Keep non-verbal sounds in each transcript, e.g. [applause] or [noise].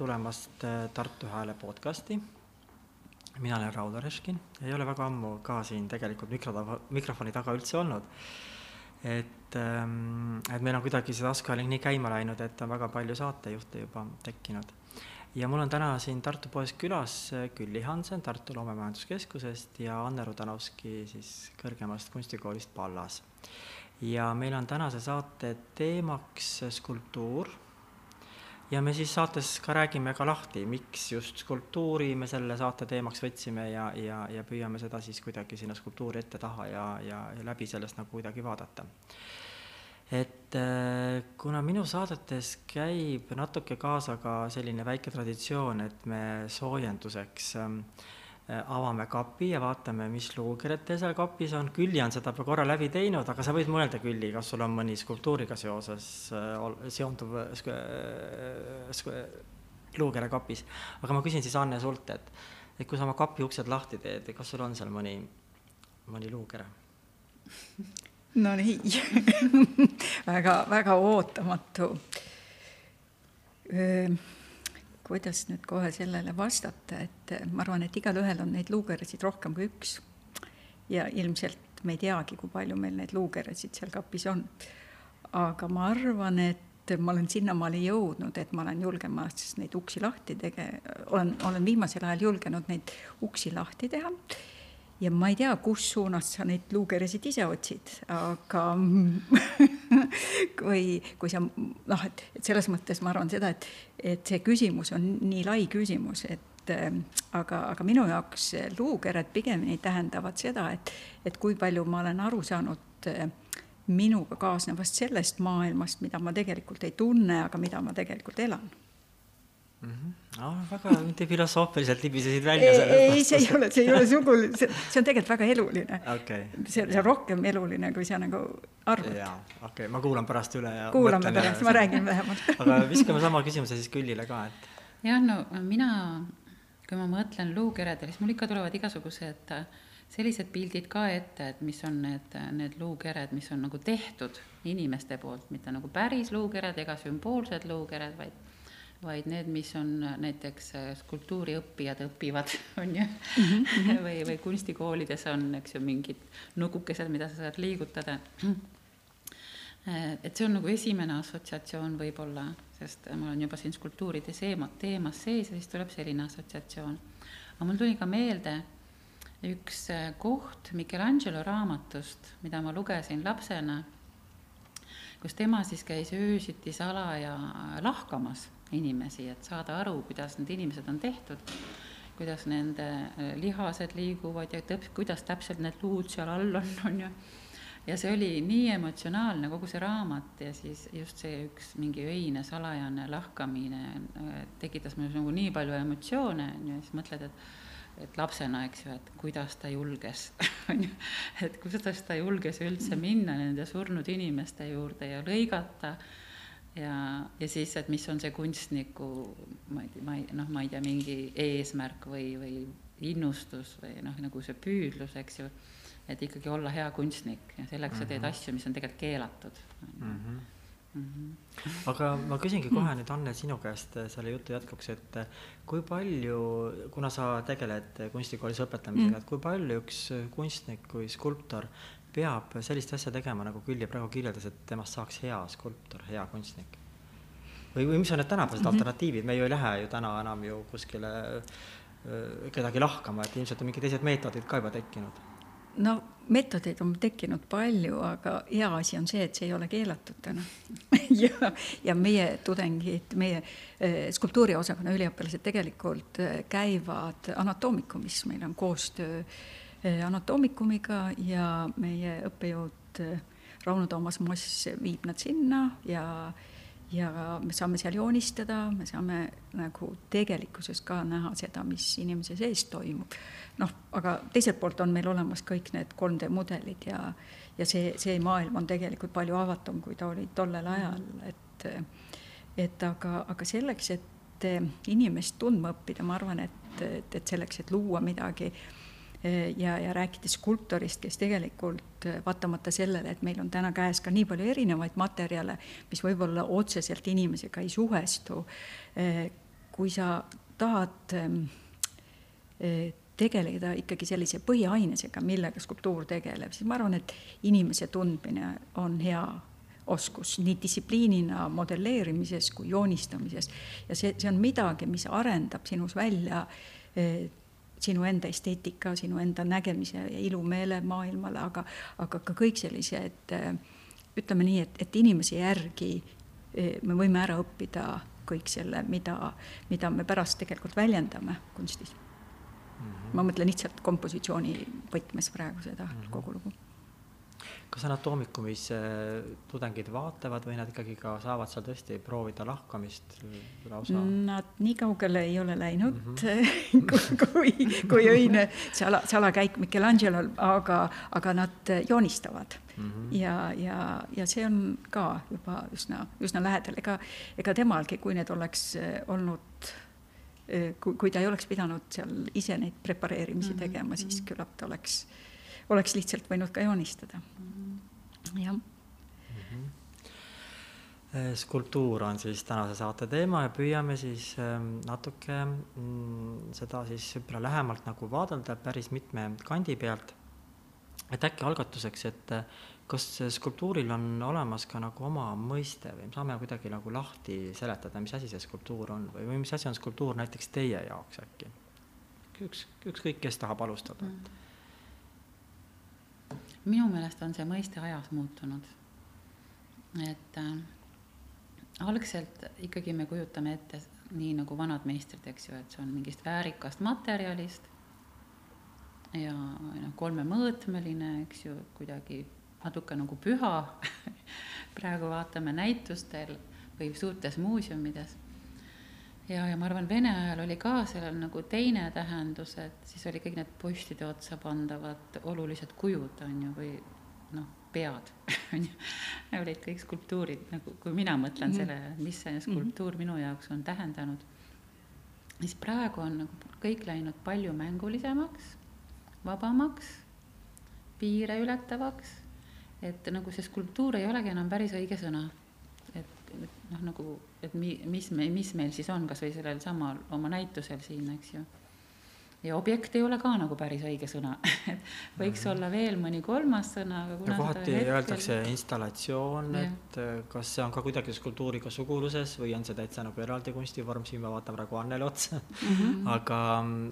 tulemast äh, Tartu Hääle podcasti. mina olen Raul Oreškin, ei ole väga ammu ka siin tegelikult mikro, mikrofoni taga üldse olnud. et, ähm, et meil on kuidagi see taskuhääling nii käima läinud, et on väga palju saatejuhte juba tekkinud. ja mul on täna siin Tartu poes külas äh, Külli Hansen Tartu Loomemajanduskeskusest ja Anne Rudanovski siis kõrgemast kunstikoolist Pallas. ja meil on tänase saate teemaks skulptuur ja me siis saates ka räägime ka lahti, miks just skulptuuri me selle saate teemaks võtsime ja, ja, ja püüame seda siis kuidagi sinna skulptuuri ette-taha ja, ja, ja läbi sellest nagu kuidagi vaadata. et äh, kuna minu saadetes käib natuke kaasa ka selline väike traditsioon, et me soojenduseks Äh, avame kapi ja vaatame, mis luukered teil seal kapis on, Külli on seda korra läbi teinud, aga sa võid mõelda, Külli, kas sul on mõni skulptuuriga seoses äh, seonduv äh, luukere kapis. aga ma küsin siis Anne sult, et, et kui sa oma kapi uksed lahti teed, kas sul on seal mõni, mõni luukere? [laughs] no nii [laughs] väga, väga ootamatu kuidas nüüd kohe sellele vastata, et ma arvan, et igalühel on neid luukeresid rohkem kui üks. ja ilmselt me ei teagi, kui palju meil neid luukeresid seal kapis on. aga ma arvan, et ma olen sinnamaale jõudnud, et ma olen julgemas neid uksi lahti tege-, olen, olen viimasel ajal julgenud neid uksi lahti teha ja ma ei tea, kus suunas sa neid luukeresid ise otsid, aga [laughs] kui, kui sa noh, et, et selles mõttes ma arvan seda, et, et see küsimus on nii lai küsimus, et ähm, aga, aga minu jaoks luukered pigemini tähendavad seda, et, et kui palju ma olen aru saanud äh, minuga kaasnevast sellest maailmast, mida ma tegelikult ei tunne, aga mida ma tegelikult elan mm. -hmm. Oh, väga mitte filosoofiliselt libisesid välja ei, see ei ole, see ei ole sugu, see, see on tegelikult väga eluline okay.. see, see on rohkem eluline, kui sa nagu arvad. jaa, okei okay., ma kuulan pärast üle ja kuulame pärast, ma räägin lähemalt [laughs] aga viskame sama küsimuse siis Küllile ka, et. jah, no mina, kui ma mõtlen luukeredele, siis mul ikka tulevad igasugused äh, sellised pildid ka ette, et mis on need, need luukered, mis on nagu tehtud inimeste poolt, mitte nagu päris luukered ega sümboolsed luukered, vaid vaid need, mis on näiteks äh, skulptuuriõppijad õpivad, [laughs] on ju mm, -hmm. või, või kunstikoolides on, eks ju, mingid nugukesed, mida sa saad liigutada. et see on nagu esimene assotsiatsioon võib-olla, sest ma olen juba siin skulptuuride seema, teemas sees ja siis tuleb selline assotsiatsioon. aga mul tuli ka meelde üks äh, koht Michelangelo raamatust, mida ma lugesin lapsena, kus tema siis käis öösiti salaja lahkamas inimesi, et saada aru, kuidas need inimesed on tehtud, kuidas nende äh, lihased liiguvad ja täp-, kuidas täpselt need luud seal all on, on ju. ja see oli nii emotsionaalne, kogu see raamat ja siis just see üks mingi öine salajane lahkamine äh, tekitas minus nagu nii palju emotsioone, on ju, siis mõtled, et et lapsena, eks ju, et kuidas ta julges [laughs] on ju, et kuidas ta julges üldse minna nende surnud inimeste juurde ja lõigata äh, ja, ja siis, et mis on see kunstniku, ma ei tea, ma ei, noh, ma ei tea, mingi eesmärk või, või innustus või noh, nagu see püüdlus, eks ju, et ikkagi olla hea kunstnik ja selleks mm -hmm. sa teed mhm. asju, mis on tegelikult keelatud mm. -hmm. Mm -hmm. aga ma küsingi kohe nüüd, Anne, sinu käest selle jutu jätkuks, et kui palju, kuna sa tegeled kunstikoolis õpetamisega mm, -hmm. et kui palju üks kunstnik või skulptor peab sellist asja tegema, nagu Külli praegu kirjeldas, et temast saaks hea skulptor, hea kunstnik? või, või mis on need tänased mm -hmm. alternatiivid, me ju ei lähe ju täna enam ju kuskile kedagi lahkama, et ilmselt on mingid teised meetodid ka juba tekkinud. no meetodeid on tekkinud palju, aga hea asi on see, et see ei ole keelatud täna [laughs] ja, ja meie tudengid, meie skulptuuriosakonna üliõpilased tegelikult käivad anatoomikumis, meil on koostöö äh, anatoomikumiga ja meie õppejõud eh, Rauno Toomas Moss viib nad sinna ja, ja me saame seal joonistada, me saame nagu tegelikkuses ka näha seda, mis inimese sees toimub. noh, aga teiselt poolt on meil olemas kõik need 3D mudelid ja, ja see, see maailm on tegelikult palju avatum, kui ta oli tollel ajal, et et aga, aga selleks, et inimest tundma õppida, ma arvan, et, et, et selleks, et luua midagi ja, ja rääkides skulptorist, kes tegelikult vaatamata sellele, et meil on täna käes ka nii palju erinevaid materjale, mis võib-olla otseselt inimesega ei suhestu, kui sa tahad tegeleda ikkagi sellise põhiainesega, millega skulptuur tegeleb, siis ma arvan, et inimese tundmine on hea oskus nii distsipliinina modelleerimises kui joonistamises. ja see, see on midagi, mis arendab sinus välja sinu enda esteetika, sinu enda nägemise ja ilumeele maailmale, aga, aga ka kõik sellised eh, ütleme nii, et, et inimese järgi eh, me võime ära õppida kõik selle, mida, mida me pärast tegelikult väljendame kunstis mm. -hmm. ma mõtlen lihtsalt kompositsiooni võtmes praegu seda mm -hmm. kogu lugu kas anatoomikumis tudengid vaatavad või nad ikkagi ka saavad seal tõesti proovida lahkamist lausa? Nad nii kaugele ei ole läinud [laughs] mm -hmm. kui, kui öine sala, salakäik Michelangelo'l, aga, aga nad joonistavad mm. -hmm. ja, ja, ja see on ka juba üsna, üsna lähedal, ega, ega temalgi, kui need oleks olnud kui, kui ta ei oleks pidanud seal ise neid prepareerimisi mm -hmm. tegema, siis küllap ta oleks äh, oleks lihtsalt võinud ka joonistada, jah mm -hmm. skulptuur on siis tänase saate teema ja püüame siis ähm, natuke mm, seda siis võib-olla lähemalt nagu vaadelda päris mitme kandi pealt. et äkki algatuseks, et äh, kas skulptuuril on olemas ka nagu oma mõiste või me saame kuidagi nagu lahti seletada, mis asi see skulptuur on või, või mis asi on skulptuur näiteks teie jaoks äkki? üks, ükskõik, kes tahab alustada mm. Minu meelest on see mõiste ajas muutunud. et äh, algselt ikkagi me kujutame ette nii nagu vanad meistrid, eks ju, et see on mingist väärikast materjalist ja noh, kolmemõõtmeline, eks ju, kuidagi natuke nagu püha [laughs] praegu vaatame näitustel või suurtes muuseumides ja, ja ma arvan, Vene ajal oli ka sellel nagu teine tähendus, et siis oli kõik need postide otsa pandavad olulised kujud, on ju, või noh, pead, [laughs] on ju, olid kõik skulptuurid, nagu kui mina mõtlen mm -hmm. sellele, mis see skulptuur mm -hmm. minu jaoks on tähendanud, siis praegu on nagu kõik läinud palju mängulisemaks, vabamaks, piire ületavaks, et nagu see skulptuur ei olegi enam päris õige sõna noh, nagu, et mi-, mis me, mis meil siis on, kas või sellel samal oma näitusel siin, eks ju. ja objekt ei ole ka nagu päris õige sõna [laughs] et võiks mm -hmm. olla veel mõni kolmas sõna, aga kuna ja kohati hetkel... öeldakse installatsioon, et äh, kas see on ka kuidagi skulptuuriga suguluses või on see täitsa nagu eraldi kunstivorm, siin ma vaatan praegu Annele otsa mm. -hmm. aga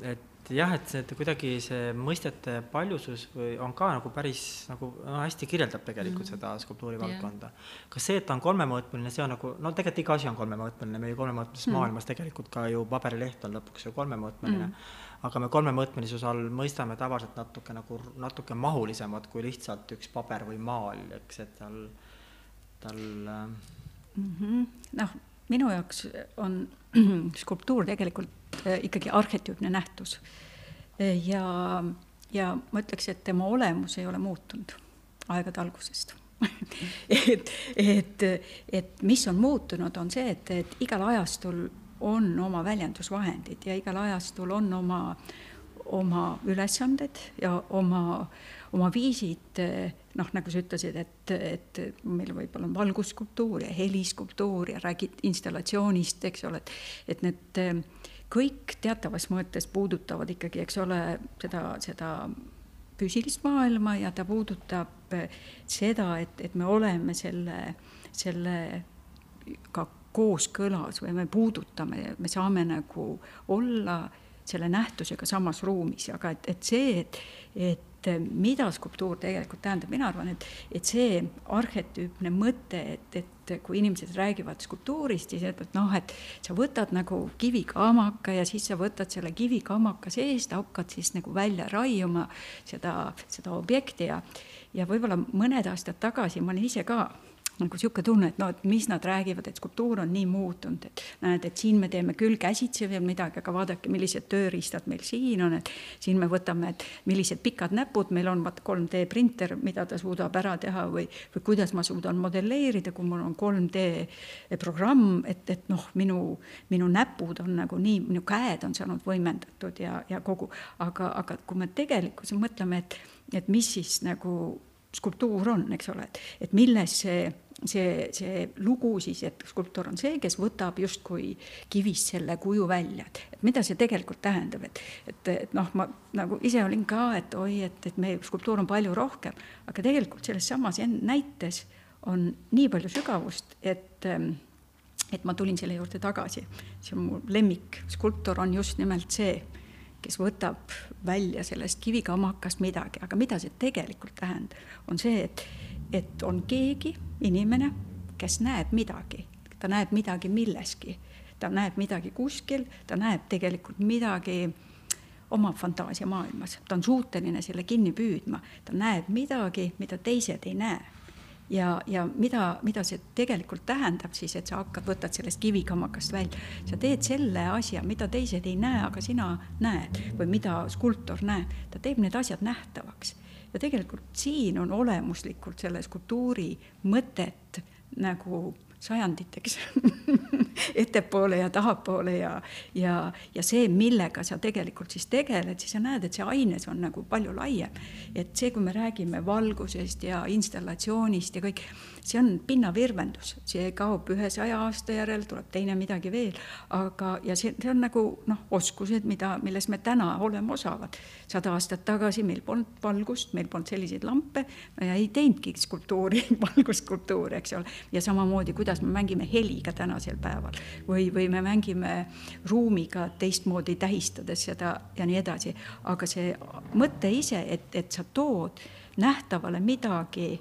et et jah, et see, et kuidagi see mõistete paljusus või on ka nagu päris nagu no hästi kirjeldab tegelikult mm. seda skulptuurivaldkonda yeah.. kas see, et ta on kolmemõõtmeline, see on nagu, no tegelikult iga asi on kolmemõõtmeline, meie kolmemõõtmelises mm. maailmas tegelikult ka ju paberileht on lõpuks ju kolmemõõtmeline mm. aga me kolmemõõtmelisuse all mõistame tavaliselt natuke nagu, natuke mahulisemad kui lihtsalt üks paber või maal, eks, et tal, tal mm -hmm. noh, minu jaoks on [clears throat] skulptuur tegelikult äh, ikkagi arhetüüpne nähtus. ja, ja ma ütleks, et tema olemus ei ole muutunud aegade algusest [laughs] et, et, et mis on muutunud, on see, et, et igal ajastul on oma väljendusvahendid ja igal ajastul on oma, oma ülesanded ja oma, oma viisid noh, nagu sa ütlesid, et, et meil võib-olla on valgusskulptuur ja heliskulptuur ja räägid installatsioonist, eks ole, et, et need kõik teatavas mõttes puudutavad ikkagi, eks ole, seda, seda füüsilist maailma ja ta puudutab seda, et, et me oleme selle, selle ka kooskõlas või me puudutame, me saame nagu olla selle nähtusega samas ruumis, aga et, et see, et, et et mida skulptuur tegelikult tähendab, mina arvan, et, et see arhetüüpne mõte, et, et kui inimesed räägivad skulptuurist, siis et noh, et sa võtad nagu kivikamaka ja siis sa võtad selle kivikamaka seest, hakkad siis nagu välja raiuma seda, seda objekti ja, ja võib-olla mõned aastad tagasi ma olin ise ka nagu niisugune tunne, et noh, et mis nad räägivad, et skulptuur on nii muutunud, et näed, et siin me teeme küll käsitsi veel midagi, aga vaadake, millised tööriistad meil siin on, et siin me võtame, et millised pikad näpud meil on, vaata 3D printer, mida ta suudab ära teha või, või kuidas ma suudan modelleerida, kui mul on 3D programm, et, et noh, minu, minu näpud on nagu nii, minu käed on saanud võimendatud ja, ja kogu, aga, aga kui me tegelikkuses mõtleme, et, et mis siis nagu skulptuur on, eks ole, et, et milles see see, see lugu siis, et skulptor on see, kes võtab justkui kivist selle kuju välja, et, mida see tegelikult tähendab, et, et, et noh, ma nagu ise olin ka, et oi, et, et meie skulptuur on palju rohkem, aga tegelikult selles samas näites on nii palju sügavust, et et ma tulin selle juurde tagasi. see on mu lemmik, skulptor on just nimelt see, kes võtab välja sellest kivikamakast midagi, aga mida see tegelikult tähendab, on see, et et on keegi, inimene, kes näeb midagi, ta näeb midagi milleski, ta näeb midagi kuskil, ta näeb tegelikult midagi oma fantaasiamaailmas, ta on suuteline selle kinni püüdma, ta näeb midagi, mida teised ei näe. Ja, ja mida, mida see tegelikult tähendab siis, et sa hakkad, võtad sellest kivikamakast välja, sa teed selle asja, mida teised ei näe, aga sina näed või mida skulptor näeb, ta teeb need asjad nähtavaks ja tegelikult siin on olemuslikult selle skulptuuri mõtet nagu sajanditeks [laughs] ettepoole ja tahapoole ja, ja, ja see, millega sa tegelikult siis tegeled, siis sa näed, et see aines on nagu palju laiem. et see, kui me räägime valgusest ja installatsioonist ja kõik, see on pinnavirvendus, see kaob ühe saja aasta järel, tuleb teine midagi veel, aga, ja see, see on nagu noh, oskused, mida, milles me täna oleme osavad. sada aastat tagasi meil polnud valgust, meil polnud selliseid lampe ja ei teinudki skulptuuri [laughs] valgusskulptuuri, eks ole, ja samamoodi, kuidas me mängime heliga tänasel päeval. Või, või me mängime ruumiga teistmoodi tähistades seda ja nii edasi, aga see mõte ise, et, et sa tood nähtavale midagi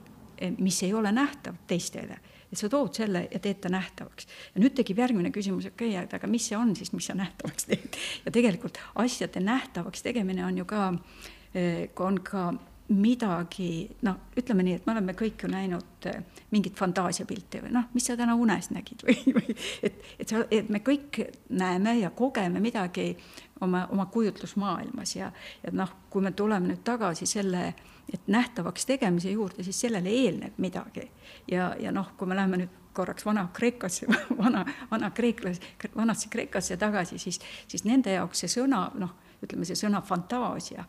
mis ei ole nähtav teistele, et sa tood selle ja teed ta nähtavaks. ja nüüd tekib järgmine küsimus, et okei okay,, aga mis see on siis, mis sa nähtavaks teed? ja tegelikult asjade nähtavaks tegemine on ju ka, eh, on ka midagi, noh, ütleme nii, et me oleme kõik ju näinud eh, mingit fantaasiapilti või noh, mis sa täna unes nägid või, või et, et sa, et me kõik näeme ja kogeme midagi oma, oma kujutlusmaailmas ja, ja noh, kui me tuleme nüüd tagasi selle äh, et nähtavaks tegemise juurde, siis sellele eelneb midagi. ja, ja noh, kui me läheme nüüd korraks Vana-Kreekasse, vana, [laughs] vana-kreeklas, vanasse Kreekasse tagasi, siis, siis nende jaoks see sõna, noh, ütleme, see sõna fantaasia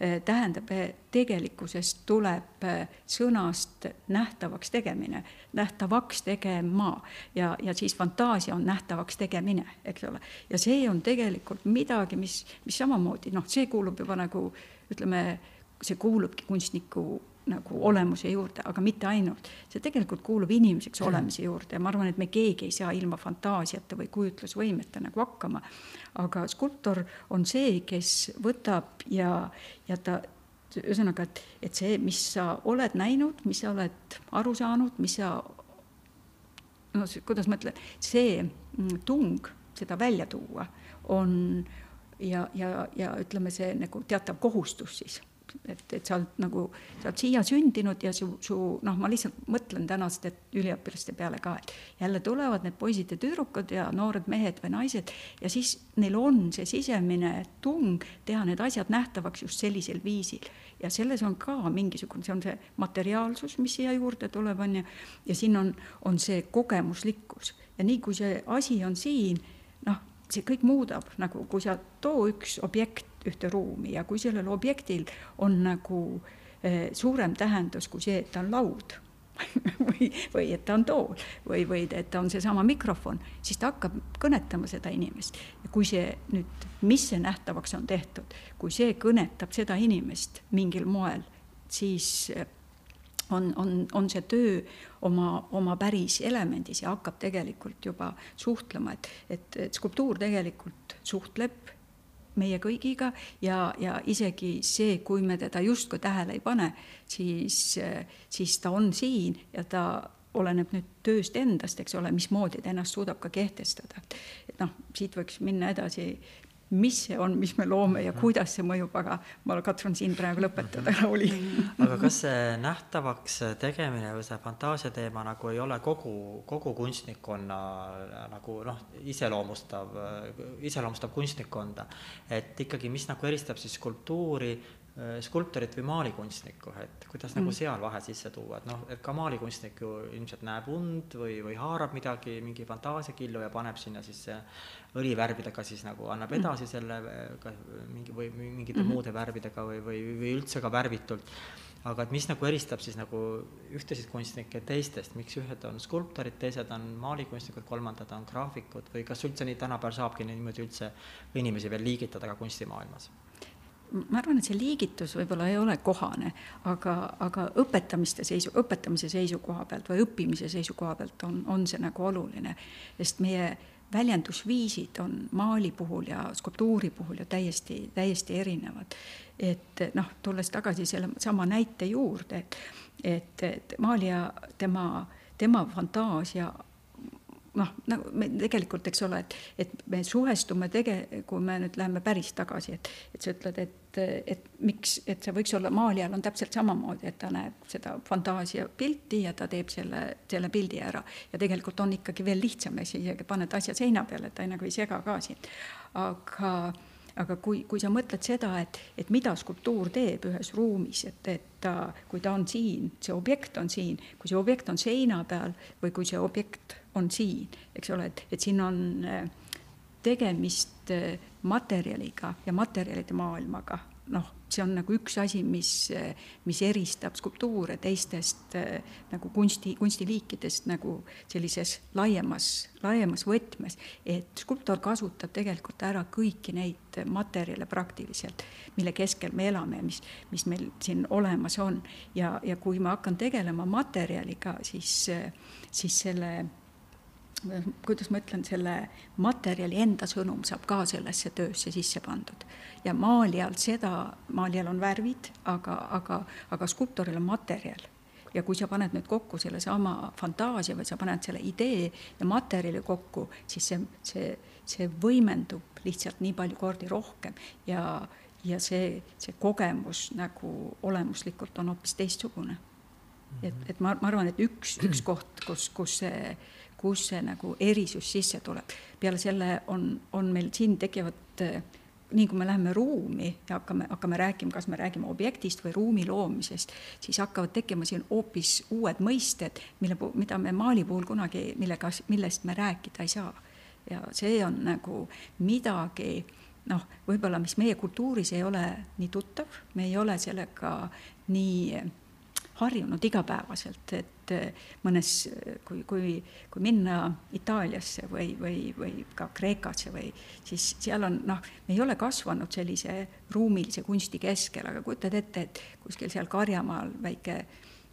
eh, tähendab, eh, tegelikkuses tuleb eh, sõnast nähtavaks tegemine, nähtavaks tegema ja, ja siis fantaasia on nähtavaks tegemine, eks ole. ja see on tegelikult midagi, mis, mis samamoodi noh, see kuulub juba nagu ütleme, see kuulubki kunstniku nagu olemuse juurde, aga mitte ainult. see tegelikult kuulub inimeseks mm. olemise juurde ja ma arvan, et me keegi ei saa ilma fantaasiata või kujutlusvõimeta nagu hakkama. aga skulptor on see, kes võtab ja, ja ta ühesõnaga, et, et see, mis sa oled näinud, mis sa oled aru saanud, mis sa no kuidas ma ütlen, see mm, tung seda välja tuua on ja, ja, ja ütleme, see nagu teatav kohustus siis et, et sa oled nagu, sa oled siia sündinud ja su, su noh, ma lihtsalt mõtlen tänaste üliõpilaste peale ka, et jälle tulevad need poisid ja tüdrukud ja noored mehed või naised ja siis neil on see sisemine tung teha need asjad nähtavaks just sellisel viisil. ja selles on ka mingisugune, see on see materiaalsus, mis siia juurde tuleb, on ju, ja siin on, on see kogemuslikkus ja nii kui see asi on siin, noh, see kõik muudab nagu, kui sa too üks objekt ühte ruumi ja kui sellel objektil on nagu eh, suurem tähendus kui see, et ta on laud [laughs] või, või et ta on tool või, või et ta on seesama mikrofon, siis ta hakkab kõnetama seda inimest. ja kui see nüüd, mis see nähtavaks on tehtud, kui see kõnetab seda inimest mingil moel, siis eh, on, on, on see töö oma, oma päris elemendis ja hakkab tegelikult juba suhtlema, et, et, et skulptuur tegelikult suhtleb meie kõigiga ja, ja isegi see, kui me teda justkui tähele ei pane, siis, siis ta on siin ja ta oleneb nüüd tööst endast, eks ole, mismoodi ta ennast suudab ka kehtestada. et noh, siit võiks minna edasi mis see on, mis me loome ja kuidas see mõjub, aga ma katsun siin praegu lõpetada, Rauli. aga kas see nähtavaks tegemine või see fantaasia teema nagu ei ole kogu, kogu kunstnikkonna nagu noh, iseloomustav, iseloomustab kunstnikkonda, et ikkagi, mis nagu eristab siis skulptuuri Äh, skulptorit või maalikunstnikku, et kuidas nagu mm. nagu seal vahe sisse tuua, et noh, et ka maalikunstnik ju ilmselt näeb und või, või haarab midagi, mingi fantaasiakillu ja paneb sinna siis õlivärvidega siis nagu annab mm. edasi selle ka mingi või mingite mm -hmm. muude värvidega või, või, või üldse ka värvitult. aga et mis nagu eristab siis nagu ühtesid kunstnikke teistest, miks ühed on skulptorid, teised on maalikunstnikud, kolmandad on graafikud või kas üldse nii tänapäeval saabki niimoodi üldse inimesi veel liigitada ka kunstimaailmas? ma arvan, et see liigitus võib-olla ei ole kohane, aga, aga õpetamiste seisu, õpetamise seisukoha pealt või õppimise seisukoha pealt on, on see nagu oluline, sest meie väljendusviisid on maali puhul ja skulptuuri puhul ju täiesti, täiesti erinevad. et noh, tulles tagasi selle sama näite juurde, et, et, et maalija, tema, tema fantaasia noh, nagu me tegelikult, eks ole, et, et me suhestume tege-, kui me nüüd läheme päris tagasi, et, et sa ütled, et, et miks, et see võiks olla, maalijal on täpselt samamoodi, et ta näeb seda fantaasiapilti ja ta teeb selle, selle pildi ära. ja tegelikult on ikkagi veel lihtsam isegi paned asja seina peale, et ta nagu ei sega ka sind. aga aga kui, kui sa mõtled seda, et, et mida skulptuur teeb ühes ruumis, et, et ta, kui ta on siin, see objekt on siin, kui see objekt on seina peal või kui see objekt on siin, eks ole, et, et siin on äh, tegemist äh, materjaliga ja materjalide maailmaga, noh, see on nagu üks asi, mis, äh, mis eristab skulptuure teistest nagu kunsti, kunstiliikidest nagu sellises laiemas, laiemas võtmes. et skulptor kasutab tegelikult ära kõiki neid materjale praktiliselt, mille keskel me elame mis, mis meil siin olemas on. ja, ja kui ma hakkan tegelema materjaliga, siis, siis selle kuidas ma ütlen, selle materjali enda sõnum saab ka sellesse töösse sisse pandud. ja maalijal seda, maalijal on värvid, aga, aga, aga skulptoril on materjal. ja kui sa paned nüüd kokku sellesama fantaasia või sa paned selle idee ja materjali kokku, siis see, see, see võimendub lihtsalt nii palju kordi rohkem ja, ja see, see kogemus nagu olemuslikult on hoopis teistsugune. et, et ma, ma arvan, et üks, üks koht, kus, kus see kus see nagu erisus sisse tuleb. peale selle on, on meil siin tekivad nii kui me läheme ruumi ja hakkame, hakkame rääkima, kas me räägime objektist või ruumi loomisest, siis hakkavad tekkima siin hoopis uued mõisted, mille, mida me maali puhul kunagi, millega, millest me rääkida ei saa. ja see on nagu midagi noh, võib-olla mis meie kultuuris ei ole nii tuttav, me ei ole sellega nii harjunud igapäevaselt, et eh, mõnes, kui, kui, kui minna Itaaliasse või, või, või ka Kreekasse või siis seal on noh, me ei ole kasvanud sellise ruumilise kunsti keskel, aga kujutad ette, et kuskil seal Karjamaal väike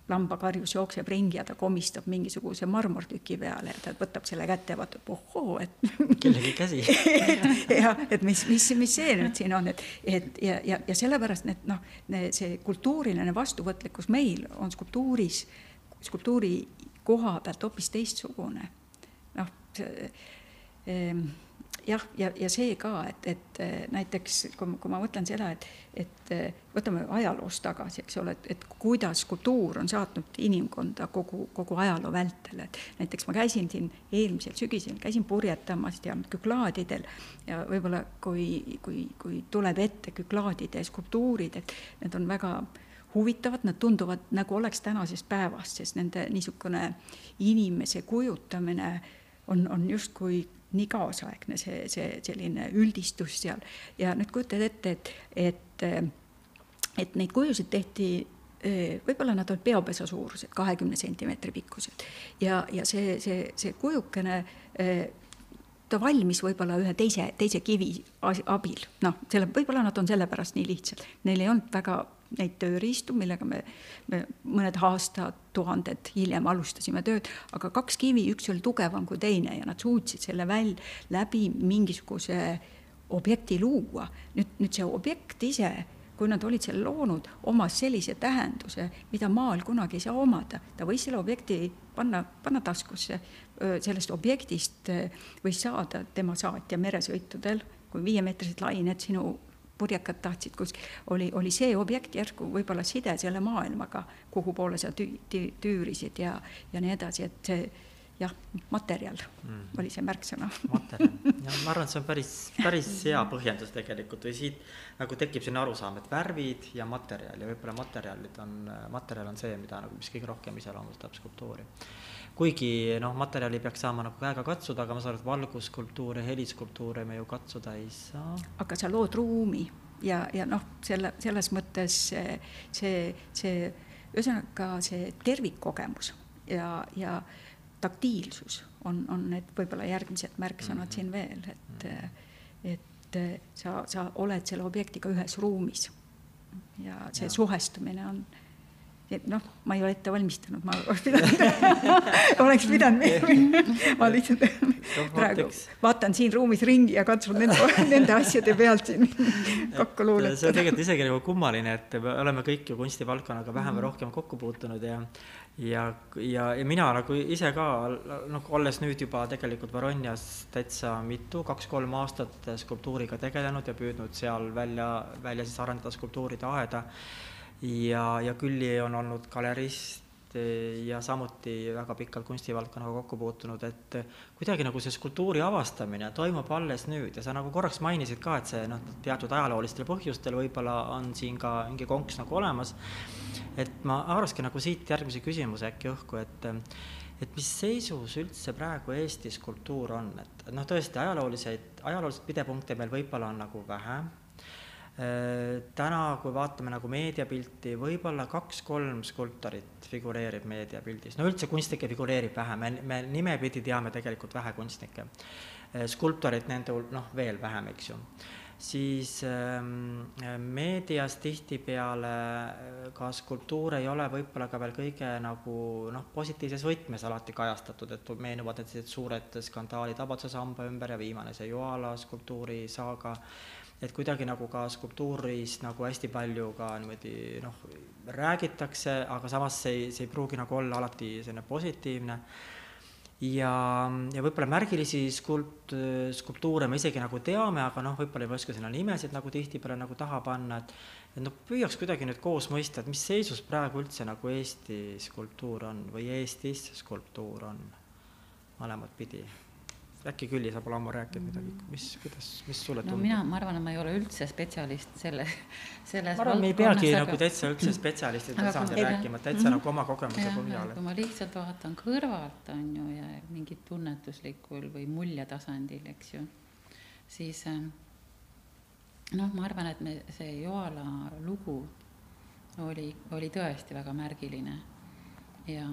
lambakarjus jookseb ringi ja ta komistab mingisuguse marmortüki peale ja ta võtab selle kätte ja vaatab, ohoo, et [laughs] kellegi käsi jah, et mis, mis, mis see nüüd siin on, et, et ja, ja, ja sellepärast need noh, see kultuuriline vastuvõtlikkus meil on skulptuuris, skulptuuri koha pealt hoopis teistsugune. noh, see ehm, jah, ja, ja see ka, et, et eh, näiteks kui, kui ma mõtlen seda, et, et eh, võtame ajaloost tagasi, eks ole, et, et kuidas kultuur on saatnud inimkonda kogu, kogu ajaloo vältel, et näiteks ma käisin siin eelmisel sügisel, käisin purjetamas ja küklaadidel. Ja võib-olla kui, kui, kui tuleb ette küklaadide skulptuurid, et need on väga huvitavad, nad tunduvad nagu oleks tänasest päevast, sest nende niisugune inimese kujutamine on, on justkui nii kaasaegne see, see selline üldistus seal. Ja nüüd kujutad ette, et, et, et neid kujusid tehti võib-olla nad olid peopesa suurused, kahekümne sentimeetri pikkused. Ja, ja see, see, see kujukene ta valmis võib-olla ühe teise, teise kivi abil, noh, selle, võib-olla nad on sellepärast nii lihtsad, neil ei olnud väga neid tööriistu, millega me, me mõned aastatuhanded hiljem alustasime tööd, aga kaks kivi, üks oli tugevam kui teine ja nad suutsid selle väl läbi mingisuguse objekti luua. nüüd, nüüd see objekt ise, kui nad olid selle loonud, omas sellise tähenduse, mida maal kunagi ei saa omada. ta võis selle objekti panna, panna taskusse, sellest objektist võis saada tema saatja meresõitudel kui viiemeetrised lained sinu purjekad tahtsid kuskil, oli, oli see objekt järsku võib-olla side selle maailmaga, kuhu poole sa tüü-, tüü-, tüürisid ja, ja nii edasi, et see jah, materjal mm. oli see märksõna. materjal, [laughs] jah, ma arvan, et see on päris, päris hea põhjendus tegelikult või siit nagu tekib selline arusaam, et värvid ja materjal ja võib-olla materjalid on, materjal on see, mida nagu, mis kõige rohkem iseloomustab skulptuuri. Kuigi noh, materjali peaks saama nagu käega katsuda, aga ma saan aru, et valgusskulptuure, heliskulptuure me ju katsuda ei saa. aga sa lood ruumi ja, ja noh, selle, selles mõttes see, see, see ühesõnaga see tervikkogemus ja, ja taktiilsus on, on need võib-olla järgmised märksõnad mm -hmm. siin veel, et -hmm. et sa, sa oled selle objektiga ühes ruumis. ja see ja. suhestumine on, noh, ma ei ole ette valmistanud, ma oleks pidanud [laughs] oleks pidanud, ma lihtsalt praegu vaatan siin ruumis ringi ja katsun nende, nende asjade pealt siin [laughs] kokku luuletada. see on tegelikult isegi nagu kummaline, et me oleme kõik ju kunstivaldkonnaga vähem või rohkem kokku puutunud ja ja, ja, ja mina nagu ise ka noh, olles nüüd juba tegelikult Varonias täitsa mitu, kaks-kolm aastat skulptuuriga tegelenud ja püüdnud seal välja, välja siis arendada skulptuuride aeda. Ja, ja Külli on olnud galerist ja samuti väga pikalt kunstivaldkonnaga kokku puutunud, et kuidagi nagu see skulptuuri avastamine toimub alles nüüd. Ja sa nagu korraks mainisid ka, et see noh, teatud ajaloolistel põhjustel võib-olla on siin ka mingi konks nagu olemas, et ma haaraski nagu siit järgmise küsimuse äkki õhku, et et mis seisus üldse praegu Eesti skulptuur on, et noh, tõesti ajalooliseid, ajalooliseid pidepunkte meil võib-olla on nagu vähe. Äh, täna, kui vaatame nagu meediapilti, võib-olla kaks-kolm skulptorit figureerib meediapildis, no üldse kunstnikke figureerib vähe, me, me nimepidi teame tegelikult vähe kunstnikke. Äh, skulptorid nende hulk, noh, veel vähem, eks ju. siis ähm, meedias tihtipeale äh, ka skulptuur ei ole võib-olla ka veel kõige nagu noh, positiivses võtmes alati kajastatud, et meenuvad need sellised suured skandaalid Vabaduse samba ümber ja viimane see Joala skulptuuri saaga et kuidagi nagu ka skulptuuris nagu hästi palju ka niimoodi noh, räägitakse, aga samas see ei, see ei pruugi nagu olla alati selline positiivne. ja, ja võib-olla märgilisi skulpt-, skulptuure me isegi nagu teame, aga noh, võib-olla ei oska sinna nimesid nagu tihtipeale nagu taha panna, et et noh, püüaks kuidagi nüüd koos mõista, et mis seisus praegu üldse nagu Eesti skulptuur on või Eestis skulptuur on, mõlemat pidi äkki Külli, sa pole ammu rääkinud midagi, mis, kuidas, mis sulle tundub? no mina, ma arvan, et ma ei ole üldse spetsialist selle, selles ma arvan, me ei peagi aga... nagu täitsa üldse spetsialistide tasandil rääkima, täitsa mm -hmm. nagu oma kogemuse põhjal. kui ma lihtsalt vaatan kõrvalt, on ju, ja mingit tunnetuslikul või muljetasandil, eks ju, siis äh, noh, ma arvan, et me, see Joala lugu oli, oli tõesti väga märgiline ja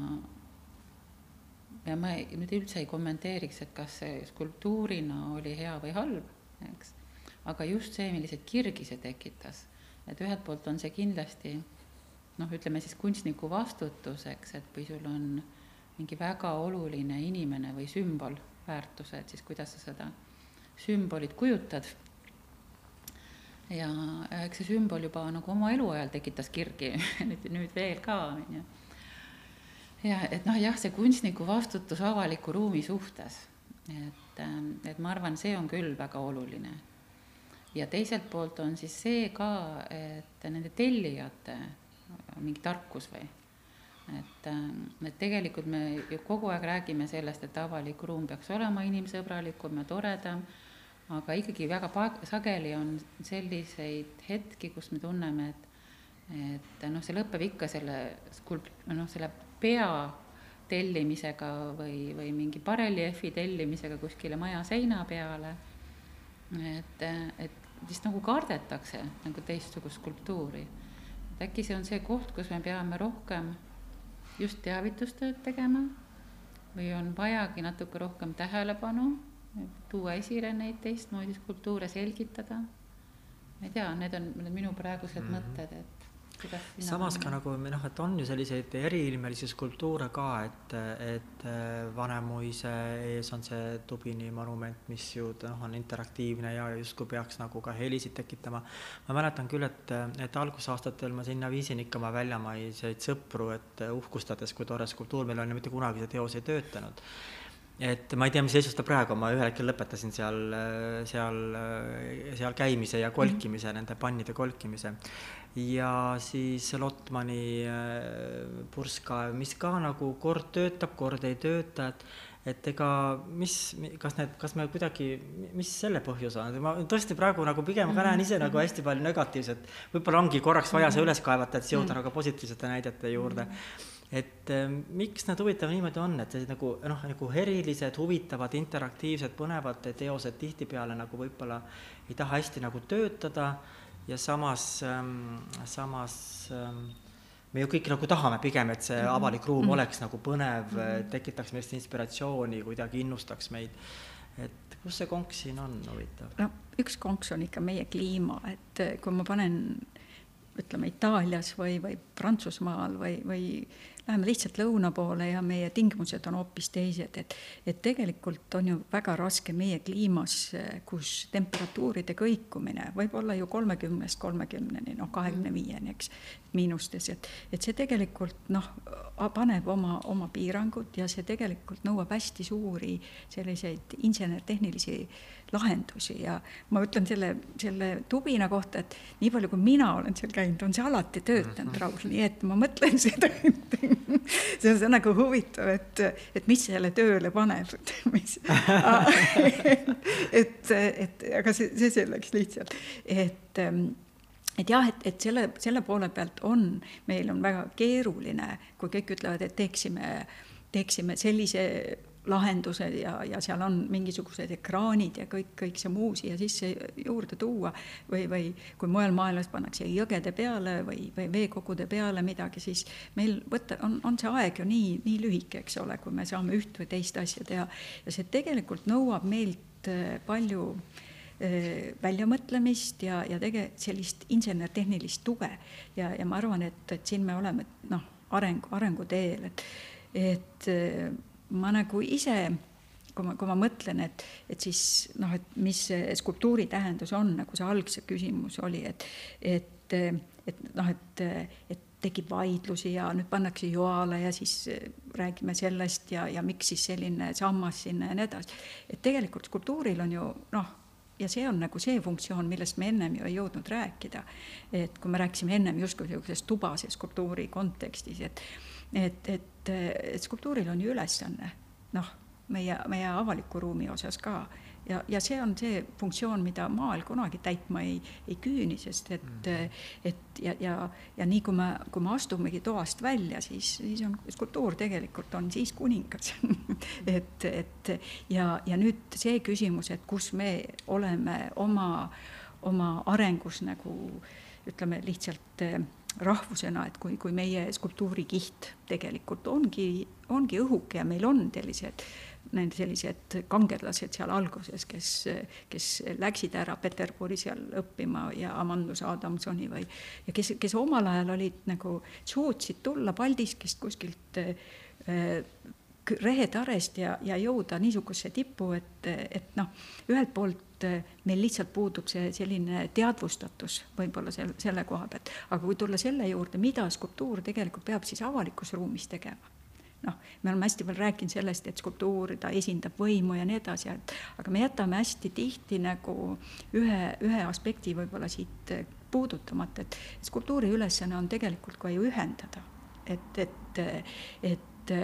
ja ma ei, nüüd üldse ei kommenteeriks, et kas see skulptuurina oli hea või halb, eks. aga just see, milliseid kirgi see tekitas, et ühelt poolt on see kindlasti noh, ütleme siis kunstniku vastutus, eks, et kui sul on mingi väga oluline inimene või sümbol, väärtused, siis kuidas sa seda sümbolit kujutad. ja eks see sümbol juba nagu oma eluajal tekitas kirgi [laughs] nüüd, nüüd veel ka, on ju ja et noh, jah, see kunstniku vastutus avaliku ruumi suhtes, et, ähm, et ma arvan, see on küll väga oluline. ja teiselt poolt on siis see ka, et nende tellijate mingi tarkus või, et, ähm, et tegelikult me ju kogu aeg räägime sellest, et avalik ruum peaks olema inimsõbralikum ja toredam, aga ikkagi väga pa-, sageli on selliseid hetki, kus me tunneme, et et noh, see lõpeb ikka selle skulp-, noh, selle pea tellimisega või, või mingi bareljeefi tellimisega kuskile maja seina peale. et, et vist nagu kardetakse nagu teistsugust kultuuri. et äkki see on see koht, kus me peame rohkem just teavitustööd tegema või on vajagi natuke rohkem tähelepanu, tuua esile neid teistmoodi skulptuure, selgitada. ma ei tea, need on need minu praegused mm -hmm. mõtted, et samas ka nagu noh, et on ju selliseid eriilmelisi skulptuure ka, et, et äh, Vanemuise ees on see Tubini monument, mis ju noh, on interaktiivne ja justkui peaks nagu ka helisid tekitama. ma mäletan küll, et, et algusaastatel ma sinna viisin ikka oma väljamaiseid sõpru, et uhkustades, kui tore skulptuur meil on ja mitte kunagi see teos ei töötanud et ma ei tea, mis seisus ta praegu ma ühel hetkel lõpetasin seal, seal, seal käimise ja kolkimise mm, -hmm. nende pannide kolkimise. Ja siis Lotmani äh, purskkaev, mis ka nagu kord töötab, kord ei tööta, et et ega mis, kas need, kas me kuidagi, mis selle põhjus on, ma tõesti praegu nagu pigem ka näen ise nagu hästi palju negatiivset, võib-olla ongi korraks vaja see üles kaevata, et jõuda nagu positiivsete näidete juurde. Et äh, miks need huvitav niimoodi on, et sellised nagu noh, nagu erilised, huvitavad, interaktiivsed, põnevad teosed tihtipeale nagu võib-olla ei taha hästi nagu töötada ja samas ähm,, samas ähm, me ju kõik nagu tahame pigem, et see mhm. avalik ruum mm -hmm. oleks nagu põnev mm, -hmm. tekitaks meist inspiratsiooni, kuidagi innustaks meid. et kus see konks siin on huvitav? no üks konks on ikka meie kliima, et kui ma panen ütleme Itaalias või, või Prantsusmaal või, või läheme lihtsalt lõuna poole ja meie tingimused on hoopis teised, et, et tegelikult on ju väga raske meie kliimas, kus temperatuuride kõikumine võib olla ju kolmekümnest kolmekümneni, noh, kahekümne viieni, eks, miinustes, et, et see tegelikult noh, paneb oma, oma piirangud ja see tegelikult nõuab hästi suuri selliseid insener-tehnilisi lahendusi ja ma ütlen selle, selle tubina kohta, et nii palju, kui mina olen seal käinud, on see alati töötanud mm -hmm. Raul, nii et ma mõtlen [laughs] seda, see on, see on nagu huvitav, et, et mis selle tööle paneb, et mis [laughs] et, et aga see, see selleks lihtsalt, et et jah, et, et selle, selle poole pealt on, meil on väga keeruline, kui kõik ütlevad, et teeksime, teeksime sellise lahendused ja, ja seal on mingisugused ekraanid ja kõik, kõik see muu siia sisse juurde tuua või, või kui mujal maailmas pannakse jõgede peale või, või veekogude peale midagi, siis meil võtta, on, on see aeg ju nii, nii lühike, eks ole, kui me saame üht või teist asja teha ja see tegelikult nõuab meilt äh, palju äh, väljamõtlemist ja, ja tege-, sellist insener-tehnilist tuge. ja, ja ma arvan, et, et siin me oleme noh, arengu, arenguteel, et, et äh, ma nagu ise, kui ma, kui ma mõtlen, et, et siis noh, et mis see skulptuuri tähendus on, nagu see algse küsimus oli, et, et, et noh, et, et tekib vaidlusi ja nüüd pannakse joale ja siis räägime sellest ja, ja miks siis selline sammas sinna ja nii edasi. et tegelikult skulptuuril on ju noh, ja see on nagu see funktsioon, millest me ennem ju ei jõudnud rääkida. et kui me rääkisime ennem justkui niisugusest tubase skulptuuri kontekstis, et et, et, et skulptuuril on ju ülesanne, noh, meie, meie avaliku ruumi osas ka ja, ja see on see funktsioon, mida maal kunagi täitma ei, ei küüni, sest et mm., et ja, ja, ja nii kui me, kui me astumegi toast välja, siis, siis on skulptuur tegelikult on siis kuningas [laughs] et, et ja, ja nüüd see küsimus, et kus me oleme oma, oma arengus nagu ütleme lihtsalt rahvusena, et kui, kui meie skulptuurikiht tegelikult ongi, ongi õhuke ja meil on sellised, need sellised kangelased seal alguses, kes, kes läksid ära Peterburi seal õppima ja Amandus Adamsoni või, ja kes, kes omal ajal olid nagu, suutsid tulla Paldiskist kuskilt äh, rehetarest ja, ja jõuda niisugusesse tippu, et, et noh, ühelt poolt meil lihtsalt puudub see selline teadvustatus võib-olla selle, selle koha pealt, aga kui tulla selle juurde, mida skulptuur tegelikult peab siis avalikus ruumis tegema noh, me oleme hästi palju rääkinud sellest, et skulptuur, ta esindab võimu ja nii edasi, et aga me jätame hästi tihti nagu ühe, ühe aspekti võib-olla siit puudutamata, et skulptuuri ülesanne on tegelikult ka ju ühendada. et, et, et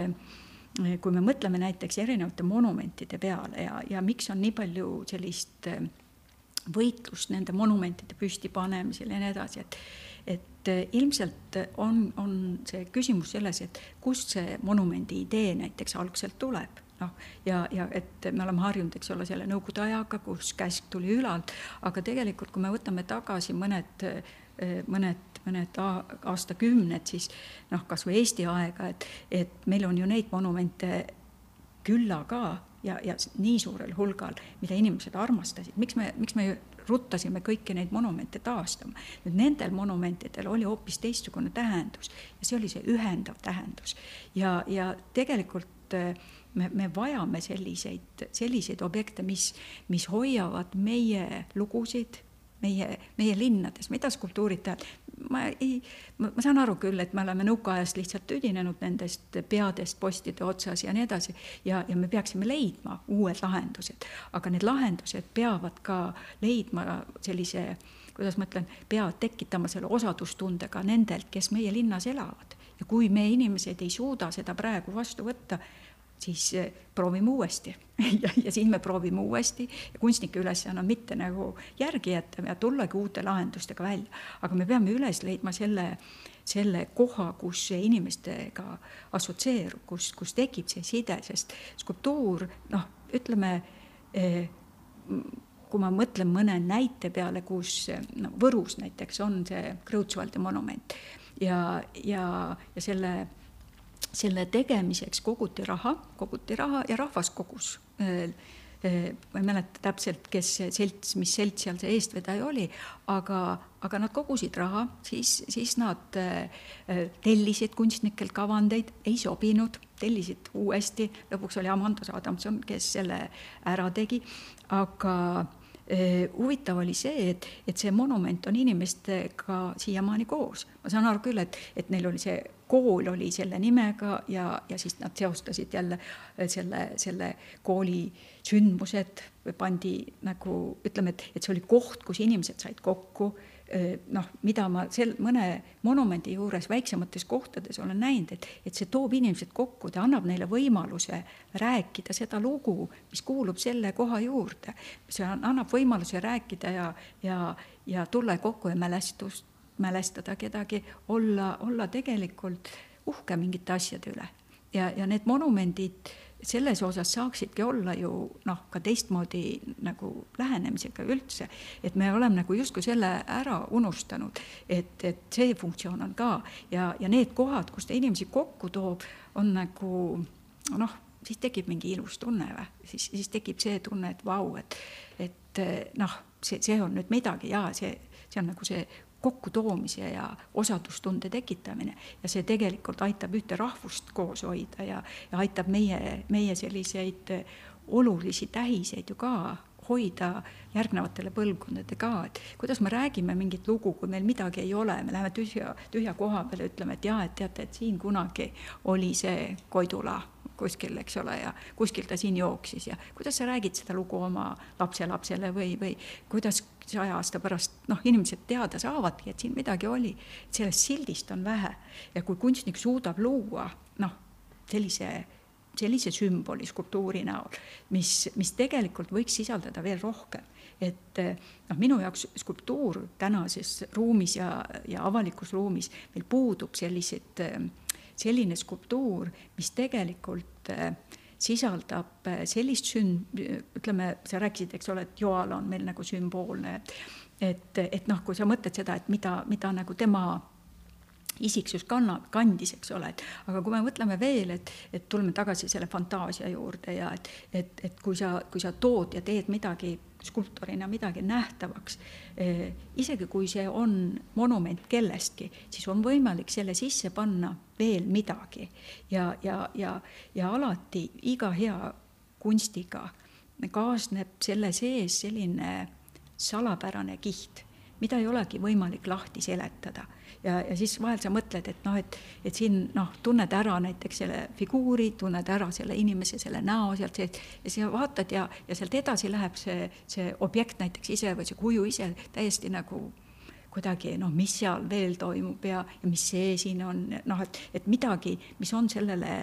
kui me mõtleme näiteks erinevate monumentide peale ja, ja miks on nii palju sellist äh, võitlust nende monumentide püstipanemisel ja nii edasi, et et äh, ilmselt on, on see küsimus selles, et kust see monumendi idee näiteks algselt tuleb. Noh, ja, ja et me oleme harjunud, eks ole, selle nõukogude ajaga, kus käsk tuli ülalt, aga tegelikult, kui me võtame tagasi mõned, mõned mõned aastakümned, siis noh, kas või Eesti aega, et, et meil on ju neid monumente külla ka ja, ja nii suurel hulgal, mida inimesed armastasid, miks me, miks me ruttasime kõiki neid monumente taastama. nüüd nendel monumentidel oli hoopis teistsugune tähendus ja see oli see ühendav tähendus. ja, ja tegelikult eh, me, me vajame selliseid, selliseid objekte, mis, mis hoiavad meie lugusid meie, meie linnades, mida skulptuurid teevad, ma ei, ma, saan aru küll, et me oleme nõukaajast lihtsalt tüdinenud nendest peadest postide otsas ja nii edasi ja, ja me peaksime leidma uued lahendused, aga need lahendused peavad ka leidma sellise kuidas ma ütlen, peavad tekitama selle osadustunde ka nendelt, kes meie linnas elavad. ja kui me inimesed ei suuda seda praegu vastu võtta, siis eh, proovime uuesti. [laughs] Ja, ja siis me proovime uuesti. Ja kunstnike ülesanne on mitte nagu järgi jätta ja tullagi uute lahendustega välja, aga me peame üles leidma selle, selle koha, kus see inimestega assotsieerub, kus, kus tekib see side, sest skulptuur, noh, ütleme eh, kui ma mõtlen mõne näite peale, kus no Võrus näiteks on see Kreutzwaldi monument. Ja, ja, ja selle selle tegemiseks koguti raha, koguti raha ja rahvas kogus. Ma ei mäleta täpselt, kes see selts, mis selts seal see eestvedaja oli, aga, aga nad kogusid raha, siis, siis nad tellisid kunstnikelt kavandeid, ei sobinud, tellisid uuesti, lõpuks oli Amandas Adamson, kes selle ära tegi, aga huvitav oli see, et, et see monument on inimestega siiamaani koos. ma saan aru küll, et, et neil oli see kool oli selle nimega ja, ja siis nad seostasid jälle äh, selle, selle kooli sündmused, pandi nagu ütleme, et, et see oli koht, kus inimesed said kokku, äh, noh, mida ma sel, mõne monumendi juures väiksemates kohtades olen näinud, et, et see toob inimesed kokku, ta annab neile võimaluse rääkida seda lugu, mis kuulub selle koha juurde. see annab võimaluse rääkida ja, ja, ja tulla kokku ja mälestust mälestada kedagi, olla, olla tegelikult uhke mingite asjade üle. ja, ja need monumendid selles osas saaksidki olla ju noh, ka teistmoodi nagu lähenemisega üldse, et me oleme nagu justkui selle ära unustanud, et, et see funktsioon on ka. Ja, ja need kohad, kus ta inimesi kokku toob, on nagu noh, siis tekib mingi ilus tunne või, siis, siis tekib see tunne, et vau, et, et noh, see, see on nüüd midagi. Ja see, see on nagu see kokkutoomise ja osadustunde tekitamine. Ja see tegelikult aitab ühte rahvust koos hoida ja, ja aitab meie, meie selliseid olulisi tähiseid ju ka hoida järgnevatele põlvkondadele ka, et kuidas me räägime mingit lugu, kui meil midagi ei ole, me läheme tühja, tühja koha peale, ütleme, et jaa, et teate, et siin kunagi oli see Koidula kuskil, eks ole, ja kuskil ta siin jooksis ja kuidas sa räägid seda lugu oma lapselapsele või, või kuidas saja aasta pärast noh, inimesed teada saavadki, et siin midagi oli. sellest sildist on vähe ja kui kunstnik suudab luua noh, sellise sellise sümboli skulptuuri näol, mis, mis tegelikult võiks sisaldada veel rohkem. et noh, minu jaoks skulptuur tänases ruumis ja, ja avalikus ruumis, meil puudub sellised selline skulptuur, mis tegelikult äh, sisaldab äh, sellist sünd-, ütleme, sa rääkisid, eks ole, et Joal on meil nagu sümboolne, et, et noh, kui sa mõtled seda, et mida, mida nagu tema isiksus kannab, kandis, eks ole, et aga kui me mõtleme veel, et, et tuleme tagasi selle fantaasia juurde ja et, et, et kui sa, kui sa tood ja teed midagi skulptorina midagi nähtavaks, isegi kui see on monument kellestki, siis on võimalik selle sisse panna veel midagi. Ja, ja, ja, ja alati iga hea kunstiga kaasneb selle sees selline salapärane kiht, mida ei olegi võimalik lahti seletada ja, ja siis vahel sa mõtled, et noh, et, et siin noh, tunned ära näiteks selle figuuri, tunned ära selle inimese, selle näo sealt seest ja sa vaatad ja, ja sealt edasi läheb see, see objekt näiteks ise või see kuju ise täiesti nagu kuidagi noh, mis seal veel toimub ja, ja mis see siin on, noh, et, et midagi, mis on sellele,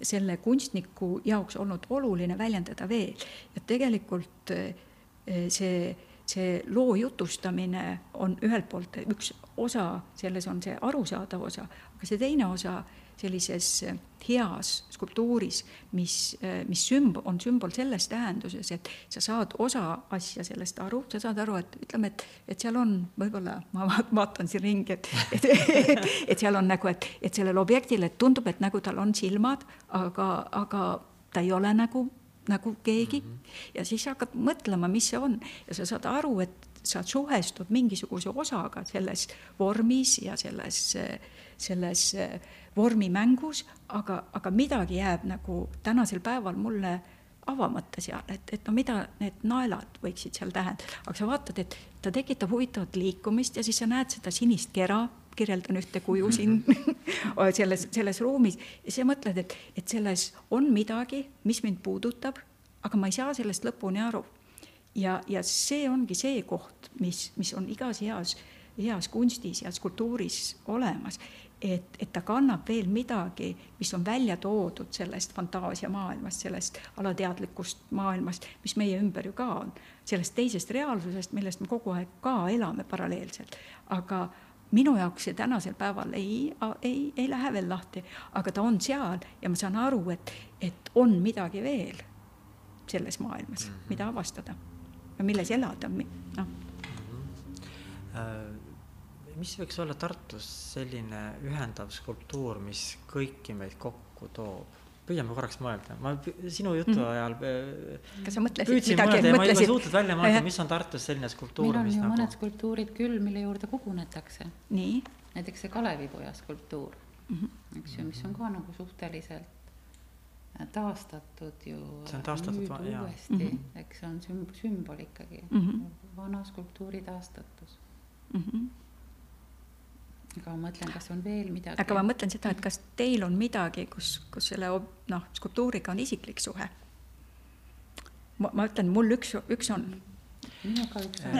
selle kunstniku jaoks olnud oluline väljendada veel. ja tegelikult eh, see see loo jutustamine on ühelt poolt üks osa, selles on see arusaadav osa, aga see teine osa sellises heas skulptuuris, mis, mis sümb-, on sümbol selles tähenduses, et sa saad osa asja sellest aru, sa saad aru, et ütleme, et, et seal on võib-olla, ma vaatan siin ringi, et, et, et, et seal on nagu, et, et sellel objektil, et tundub, et nagu tal on silmad, aga, aga ta ei ole nagu nagu keegi mm -hmm. ja siis hakkad mõtlema, mis see on ja sa saad aru, et sa suhestud mingisuguse osaga selles vormis ja selles, selles vormimängus, aga, aga midagi jääb nagu tänasel päeval mulle avamata seal, et, et no mida need naelad võiksid seal tähendada, aga sa vaatad, et ta tekitab huvitavat liikumist ja siis sa näed seda sinist kera, kirjeldan ühte kuju siin [laughs] selles, selles ruumis ja sa mõtled, et, et selles on midagi, mis mind puudutab, aga ma ei saa sellest lõpuni aru. ja, ja see ongi see koht, mis, mis on igas heas, heas kunstis ja skulptuuris olemas et, et ta kannab veel midagi, mis on välja toodud sellest fantaasiamaailmast, sellest alateadlikust maailmast, mis meie ümber ju ka on, sellest teisest reaalsusest, millest me kogu aeg ka elame paralleelselt. aga minu jaoks see tänasel päeval ei, ei, ei lähe veel lahti, aga ta on seal ja ma saan aru, et, et on midagi veel selles maailmas mm, -hmm. mida avastada ja milles elada, noh mm -hmm. äh mis võiks olla Tartus selline ühendav skulptuur, mis kõiki meid kokku toob? Püüame korraks mõelda, ma sinu jutu mm. ajal äh, kas sa mõtlesid midagi, mõtlesid? ma ei suutnud välja mõelda, mis on Tartus selline skulptuur, mis nagu. mõned skulptuurid küll, mille juurde kogunetakse. nii? näiteks see Kalevipoja skulptuur mm, -hmm. eks ju, mis on ka nagu suhteliselt äh, taastatud ju. see on taastatud, jaa. uuesti mm, -hmm. eks see on sümb-, sümbol ikkagi mm, -hmm. vana skulptuuri taastatus mm. -hmm aga ma mõtlen, kas on veel midagi. aga ma mõtlen seda, et kas teil on midagi, kus, kus selle noh, skulptuuriga on isiklik suhe? ma, ma ütlen, mul üks, üks on minuga üks on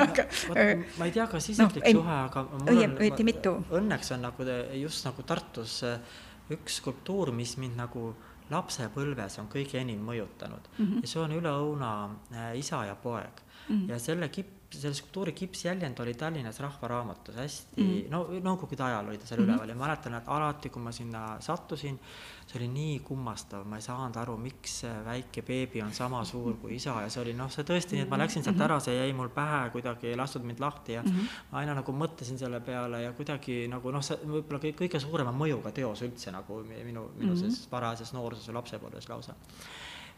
aga [laughs] ma ei tea, kas isiklik no, suhe, aga mul on, õieti mitu. õnneks on nagu just nagu Tartus äh, üks skulptuur, mis mind nagu lapsepõlves on kõige enim mõjutanud mm -hmm. ja see on üle õuna äh, isa ja poeg mm. -hmm. ja selle kipp selle skulptuuri kipsjäljend oli Tallinnas Rahvaraamatus hästi mm, -hmm. no nõukogude ajal oli ta seal mm -hmm. üleval ja mäletan, et alati, kui ma sinna sattusin, see oli nii kummastav, ma ei saanud aru, miks väike beebi on sama suur kui isa ja see oli noh, see tõesti nii, et ma läksin sealt mhm. ära, see jäi mul pähe, kuidagi ei lastud mind lahti ja mm -hmm. ma aina nagu mõtlesin selle peale ja kuidagi nagu noh, see võib-olla kõige suurema mõjuga teos üldse nagu minu, minu mm -hmm. selles varajases nooruses või lapsepõlves lausa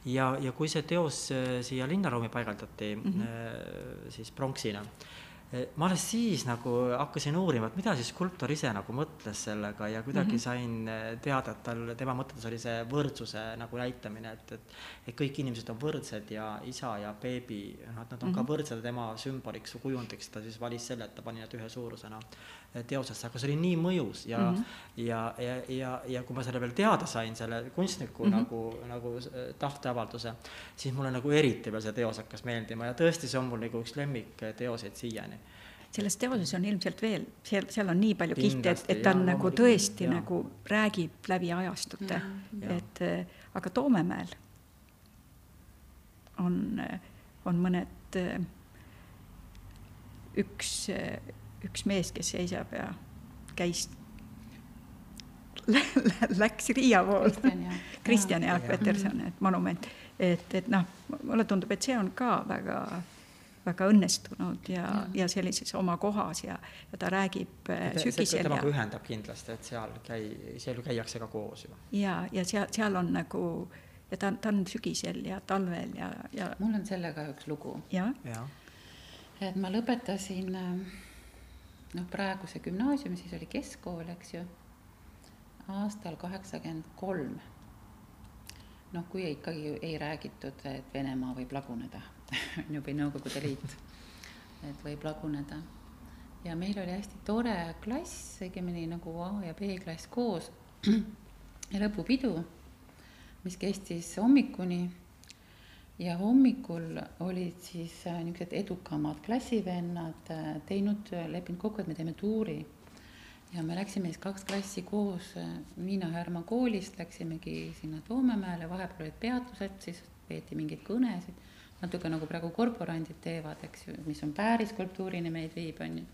ja, ja kui see teos äh, siia linnaruumi paigaldati mm -hmm. siis pronksina, ma alles siis nagu hakkasin uurima, et mida siis skulptor ise nagu mõtles sellega ja kuidagi mm -hmm. sain teada, et tal, tema mõtetes oli see võrdsuse nagu näitamine, et, et et kõik inimesed on võrdsed ja isa ja beebi, noh, et nad on mm -hmm. ka mhm. võrdsed tema sümboliks või kujundiks, ta siis valis selle, et ta pani need ühe suurusena teosesse, aga see oli nii mõjus ja mm, -hmm. ja, ja, ja, ja kui ma selle veel teada sain, selle kunstniku mm -hmm. nagu, nagu tahteavalduse, siis mulle nagu eriti veel see teos hakkas meeldima ja tõesti, see on mul nagu üks lemmikteoseid siiani selles teoses on ilmselt veel, seal, seal on nii palju kihte, et, et ta on nagu tõesti ja. nagu räägib läbi ajastute mm, -hmm. et äh, aga Toomemäel on, on mõned äh, üks üks mees, kes seisab ja käis [laughs] läks Riia poole. Kristjan Jaak [laughs] Peterson, et monument, et, et noh, mulle tundub, et see on ka väga, väga õnnestunud ja, ja., ja sellises oma kohas ja, ja ta räägib äh, ja sügisel. temaga ja... ühendab kindlasti, et seal käi-, seal ju käiakse ka koos ju. ja, ja seal, seal on nagu ja ta, ta on sügisel ja talvel ja, ja. mul on sellega üks lugu. jah ja. ja.. et ma lõpetasin äh, noh, praeguse gümnaasiumi, siis oli keskkool, eks ju, aastal kaheksakümmend kolm. noh, kui ikkagi ei räägitud, et Venemaa võib laguneda on ju, või Nõukogude Liit, et võib laguneda. ja meil oli hästi tore klass, õigemini nagu A ja B klass koos [clears throat] lõpupidu, mis kestis hommikuni ja hommikul olid siis äh, niisugused edukamad klassivennad äh, teinud, äh, leppinud kokku, et me teeme tuuri. ja me läksime siis kaks klassi koos Miina Härma koolist, läksimegi sinna Toomemäele, vahepeal olid peatused, siis peeti mingeid kõnesid, natuke nagu praegu korporandid teevad, eks ju, mis on pääriskulptuurini meid viib, on ju.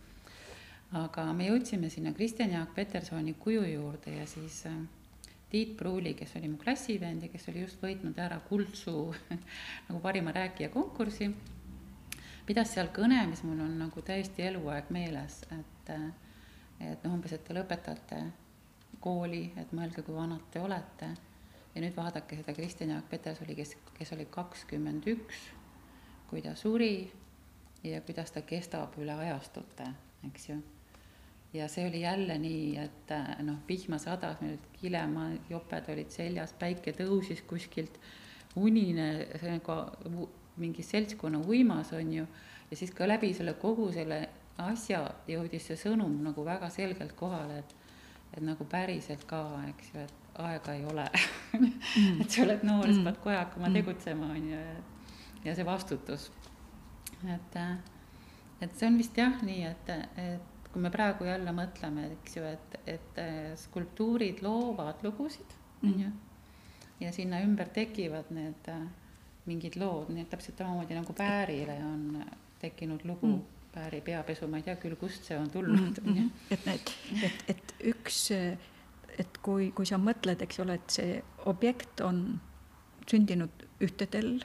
aga me jõudsime sinna Kristjan Jaak Petersoni kuju juurde ja siis äh, Tiit Pruuli, kes oli mu klassivend ja kes oli just võitnud ära Kuldsuu [laughs] nagu parima rääkija konkursi, pidas seal kõne, mis mul on nagu täiesti eluaeg meeles, et, et noh, umbes, et te lõpetate kooli, et mõelge, kui vanad te olete. Ja nüüd vaadake seda Kristjan Jaak Petersoni, kes, kes oli kakskümmend üks, kui ta suri ja kuidas ta kestab üle ajastute, eks ju. Ja see oli jälle nii, et noh, vihma sadas, meil olid kilema joped olid seljas, päike tõusis kuskilt unine, see nagu mingi seltskonna uimas, on ju, ja siis ka läbi selle kogu selle asja jõudis see sõnum nagu väga selgelt kohale, et et nagu päriselt ka, eks ju, et aega ei ole mm. et sa oled noor, sa pead kohe hakkama mm. tegutsema, on ju, ja see vastutus. et, et see on vist jah nii, et, et kui me praegu jälle mõtleme, eks ju, et, et skulptuurid loovad lugusid, on ju, ja sinna ümber tekivad need mingid lood, nii et täpselt samamoodi nagu Päärile on tekkinud lugu mm Pääri peapesu, ma ei tea küll, kust see on tulnud, on ju. et need, et, et üks, et kui, kui sa mõtled, eks ole, et see objekt on sündinud ühtedel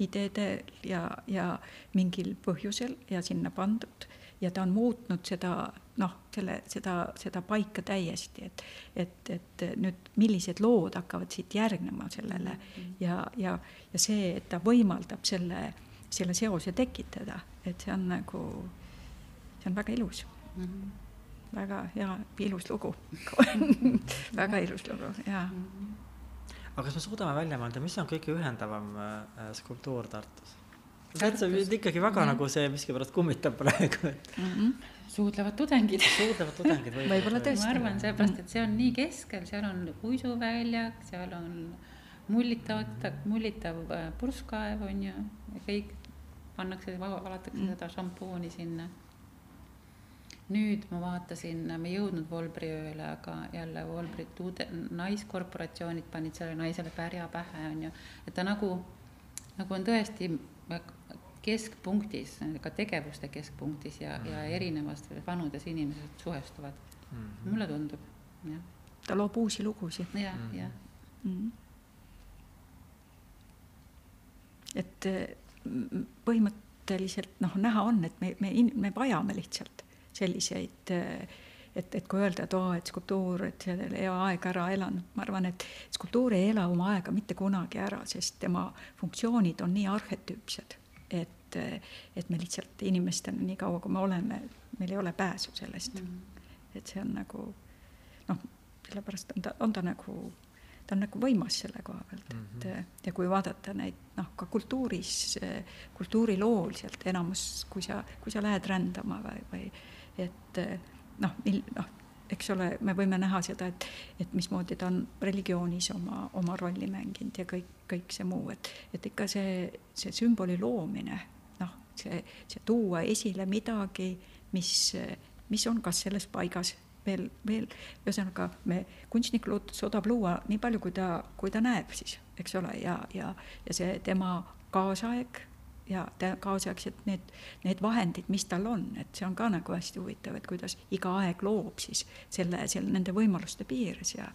ideedel ja, ja mingil põhjusel ja sinna pandud ja ta on muutnud seda noh, selle, seda, seda paika täiesti, et, et, et nüüd millised lood hakkavad siit järgnema sellele mm-hmm. ja, ja, ja see, et ta võimaldab selle selle seose tekitada, et see on nagu, see on väga ilus mm. -hmm. Väga hea, ilus lugu [laughs] väga ilus lugu, jaa aga kas me suudame välja mõelda, mis on kõige ühendavam äh, skulptuur Tartus? täitsa ikkagi väga mm -hmm. nagu see miskipärast kummitab praegu, et mm. -hmm suudlevad tudengid. suudlevad tudengid võib-olla. võib-olla tõesti. ma arvan, seepärast, et see on nii keskel, seal on uisuväljak, seal on mullitav, mullitav äh, purskkaev on ju, kõik pannakse, valatakse mm. seda šampooni sinna. Nüüd ma vaatasin, me ei jõudnud Volbri ööle, aga jälle Volbri tuude, naiskorporatsioonid panid sellele naisele pärja pähe, on ju, et ta nagu, nagu on tõesti keskpunktis, ka tegevuste keskpunktis ja mm., ja erinevas vanudes inimesed suhestuvad mm. -hmm. mulle tundub, jah. ta loob uusi lugusid. jah, jah. Mm. et põhimõtteliselt noh, näha on, et me, me, me vajame lihtsalt selliseid et, et kui öelda, et oo, et skulptuur, et sellel ei ole aeg ära elanud, ma arvan, et skulptuur ei ela oma aega mitte kunagi ära, sest tema funktsioonid on nii arhetüüpsed, et, et me lihtsalt inimestena, nii kaua kui me oleme, meil ei ole pääsu sellest mm. -hmm. et see on nagu noh, sellepärast on ta, on ta nagu ta on nagu võimas selle koha pealt, et mm -hmm. ja kui vaadata neid noh, ka kultuuris, kultuurilool sealt enamus, kui sa, kui sa lähed rändama või, või et noh, mil-, noh, eks ole, me võime näha seda, et, et mismoodi ta on religioonis oma, oma rolli mänginud ja kõik, kõik see muu, et, et ikka see, see sümboli loomine, noh, see, see tuua esile midagi, mis, mis on kas selles paigas veel, veel, ühesõnaga me, kunstnik suudab luua nii palju, kui ta, kui ta näeb siis, eks ole, ja, ja, ja see tema kaasaeg ja ta kaasaegsed need, need vahendid, mis tal on, et see on ka nagu hästi huvitav, et kuidas iga aeg loob siis selle, selle, nende võimaluste piires ja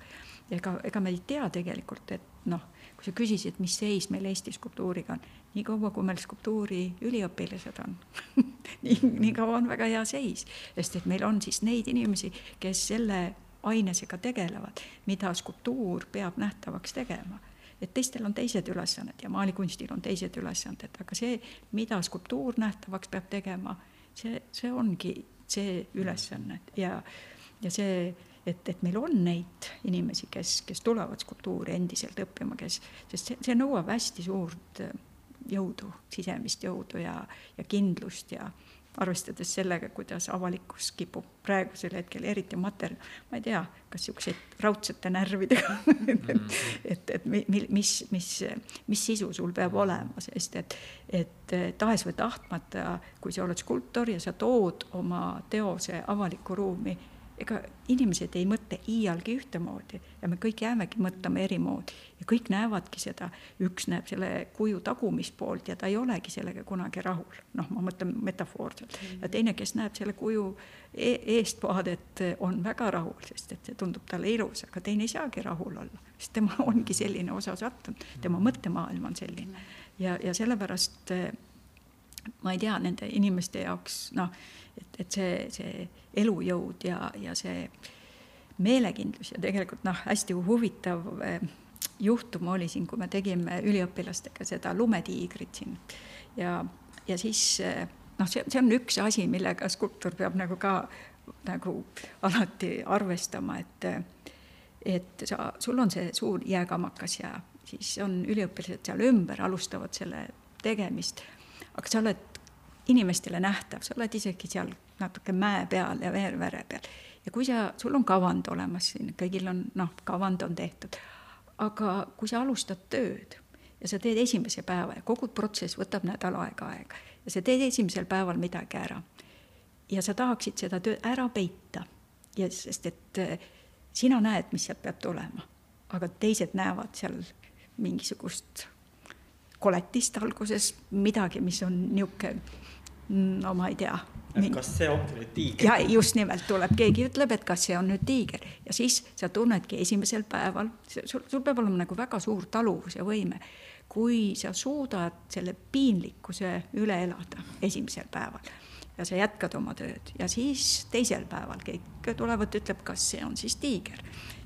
ega, ega me ei tea tegelikult, et noh, kui sa küsisid, mis seis meil Eesti skulptuuriga on, nii kaua, kui meil skulptuuriüliõpilased on [laughs] nii, nii kaua on väga hea seis, sest et meil on siis neid inimesi, kes selle ainesega tegelevad, mida skulptuur peab nähtavaks tegema. Et teistel on teised ülesanded ja maalikunstil on teised ülesanded, aga see, mida skulptuur nähtavaks peab tegema, see, see ongi see ülesanne. Ja, ja see et, et meil on neid inimesi, kes, kes tulevad skulptuuri endiselt õppima, kes, sest see, see nõuab hästi suurt jõudu, sisemist jõudu ja, ja kindlust ja arvestades sellega, kuidas avalikkus kipub praegusel hetkel, eriti materjal, ma ei tea, kas niisuguseid raudsete närvidega et, [laughs] et, et mi-, mis, mis, mis sisu sul peab olema, sest et, et tahes või tahtmata, kui sa oled skulptor ja sa tood oma teose avalikku ruumi ega inimesed ei mõtle iialgi ühtemoodi ja me kõik jäämegi mõtlema eri moodi ja kõik näevadki seda, üks näeb selle kuju tagumist poolt ja ta ei olegi sellega kunagi rahul, noh, ma mõtlen metafoorselt. Mm. ja teine, kes näeb selle kuju e eestvaadet, on väga rahul, sest et see tundub talle ilus, aga teine ei saagi rahul olla, sest tema ongi selline osa sattunud, tema mõttemaailm on selline. Ja, ja sellepärast ma ei tea, nende inimeste jaoks noh et, et see, see elujõud ja, ja see meelekindlus ja tegelikult noh, hästi huvitav eh, juhtum oli siin, kui me tegime üliõpilastega seda lumetiigrit siin. Ja, ja siis eh, noh, see, see on üks asi, millega skulptor peab nagu ka nagu alati arvestama, et et sa, sul on see suur jääkamakas ja, siis on üliõpilased seal ümber, alustavad selle tegemist, aga sa oled inimestele nähtav, sa oled isegi seal natuke mäe peal ja veervere peal. ja kui sa, sul on kavand olemas siin, kõigil on noh, kavand on tehtud, aga kui sa alustad tööd ja sa teed esimese päeva ja kogu protsess võtab nädal aega aega ja sa teed esimesel päeval midagi ära ja sa tahaksid seda tööd ära peita ja sest, et eh, sina näed, mis sealt peab tulema, aga teised näevad seal mingisugust koletist alguses, midagi, mis on niisugune no ma ei tea. kas see ongi nüüd tiiger? ja just nimelt tuleb, keegi ütleb, et kas see on nüüd tiiger ja siis sa tunnedki esimesel päeval, sul, sul peab olema nagu väga suur taluvus ja võime. kui sa suudad selle piinlikkuse üle elada esimesel päeval ja sa jätkad oma tööd ja siis teisel päeval keegi tulevad, ütleb, kas see on siis tiiger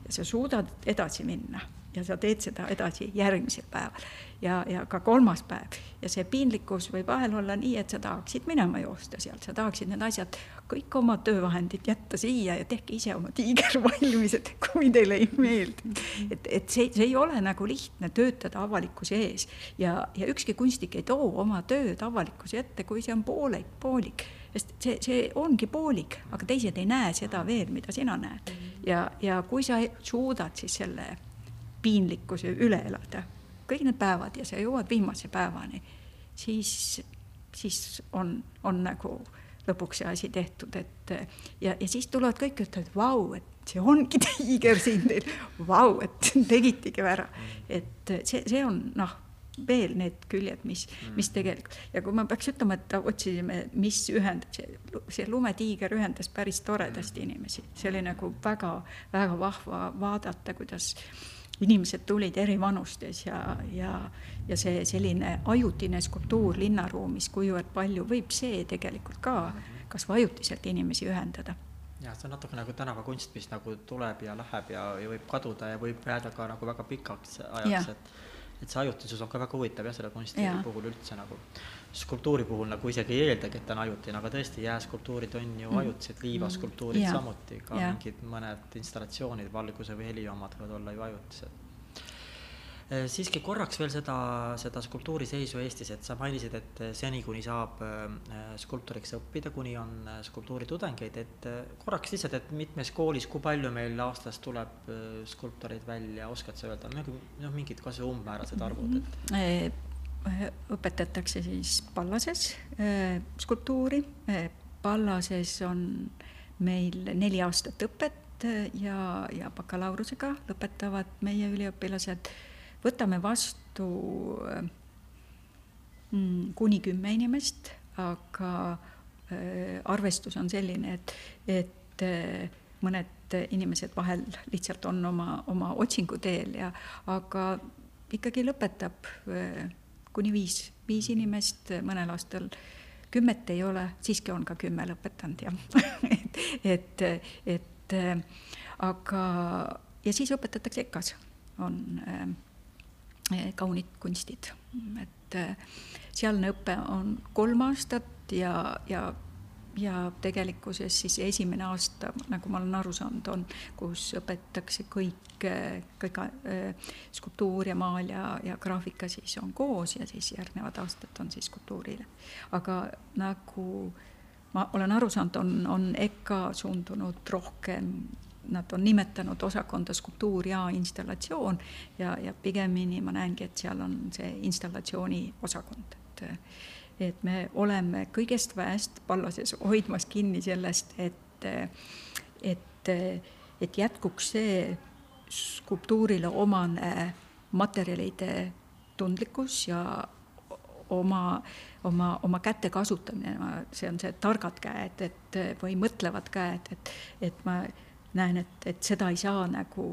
ja sa suudad edasi minna ja sa teed seda edasi järgmisel päeval ja, ja ka kolmas päev. ja see piinlikkus võib vahel olla nii, et sa tahaksid minema joosta sealt, sa tahaksid need asjad, kõik oma töövahendid jätta siia ja tehke ise oma tiiger valmis, et [laughs] kui teile ei meeldi. et, et see, see ei ole nagu lihtne töötada avalikkuse ees ja, ja ükski kunstnik ei too oma tööd avalikkuse ette, kui see on poolik, poolik sest see, see ongi poolik, aga teised ei näe seda veel, mida sina näed. ja, ja kui sa suudad siis selle piinlikkuse üle elada, kõik need päevad ja sa jõuad viimase päevani, siis, siis on, on nagu lõpuks see asi tehtud, et ja, ja siis tulevad kõik, ütlevad vau, et see ongi [laughs] tiiger siin teil, vau, et tegitegi ära. et see, see on noh, veel need küljed, mis, mis tegelikult ja kui ma peaks ütlema, et otsisime, mis ühendab, see, see lumetiiger ühendas päris toredasti inimesi, see oli nagu väga-väga vahva vaadata, kuidas inimesed tulid eri vanustes ja, ja, ja see selline ajutine skulptuur linnaruumis, kuivõrd palju võib see tegelikult ka kas või ajutiselt inimesi ühendada jah, see on natuke nagu tänavakunst, mis nagu tuleb ja läheb ja, ja võib kaduda ja võib jääda ka nagu väga pikaks ajaks, et et see ajutisus on ka väga huvitav jah, selle kunsti ja. puhul üldse nagu. Skulptuuri puhul nagu isegi ei eeldagi, et ta on ajutine, aga tõesti, jääskulptuurid on ju mm. ajutised, liivaskulptuurid mm. samuti, ka ja. mingid mõned installatsioonid, valguse või heli omad võivad olla ju ajutised Äh, siiski korraks veel seda, seda skulptuuri seisu Eestis, et sa mainisid, et seni, kuni saab äh, skulptoriks õppida, kuni on skulptuuritudengeid, et korraks lihtsalt, et mitmes koolis, kui palju meil aastas tuleb skulptoreid välja, oskad sa öelda, nagu noh, mingid kas või umbmäärased arvud, et? Õpetatakse siis Pallases skulptuuri, Pallases on meil neli aastat õpet ja, ja bakalaureusega lõpetavad meie üliõpilased. Võtame vastu mm, kuni kümme inimest, aga äh, arvestus on selline, et, et äh, mõned inimesed vahel lihtsalt on oma, oma otsinguteel ja, aga ikkagi lõpetab äh, kuni viis, viis inimest, mõnel aastal. Kümmet ei ole, siiski on ka kümme lõpetanud jah. [laughs] Et, et, et aga, ja siis õpetatakse EKA-s, on äh, kaunid kunstid, et eh, sealne õpe on kolm aastat ja, ja, ja tegelikkuses siis esimene aasta, nagu ma olen aru saanud, on, kus õpetatakse kõik, kõik skulptuur ja maal ja, ja graafika siis on koos ja siis järgnevad aastad on siis skulptuurile. aga nagu ma olen aru saanud, on, on EKA suundunud rohkem nad on nimetanud osakonda skulptuur ja installatsioon ja, ja pigemini ma näengi, et seal on see installatsiooni osakond, et et me oleme kõigest väest Pallases hoidmas kinni sellest, et, et, et jätkuks see skulptuurile omane materjalide tundlikkus ja oma, oma, oma käte kasutamine, see on see targad käed, et või mõtlevad käed, et, et ma näen, et, et seda ei saa nagu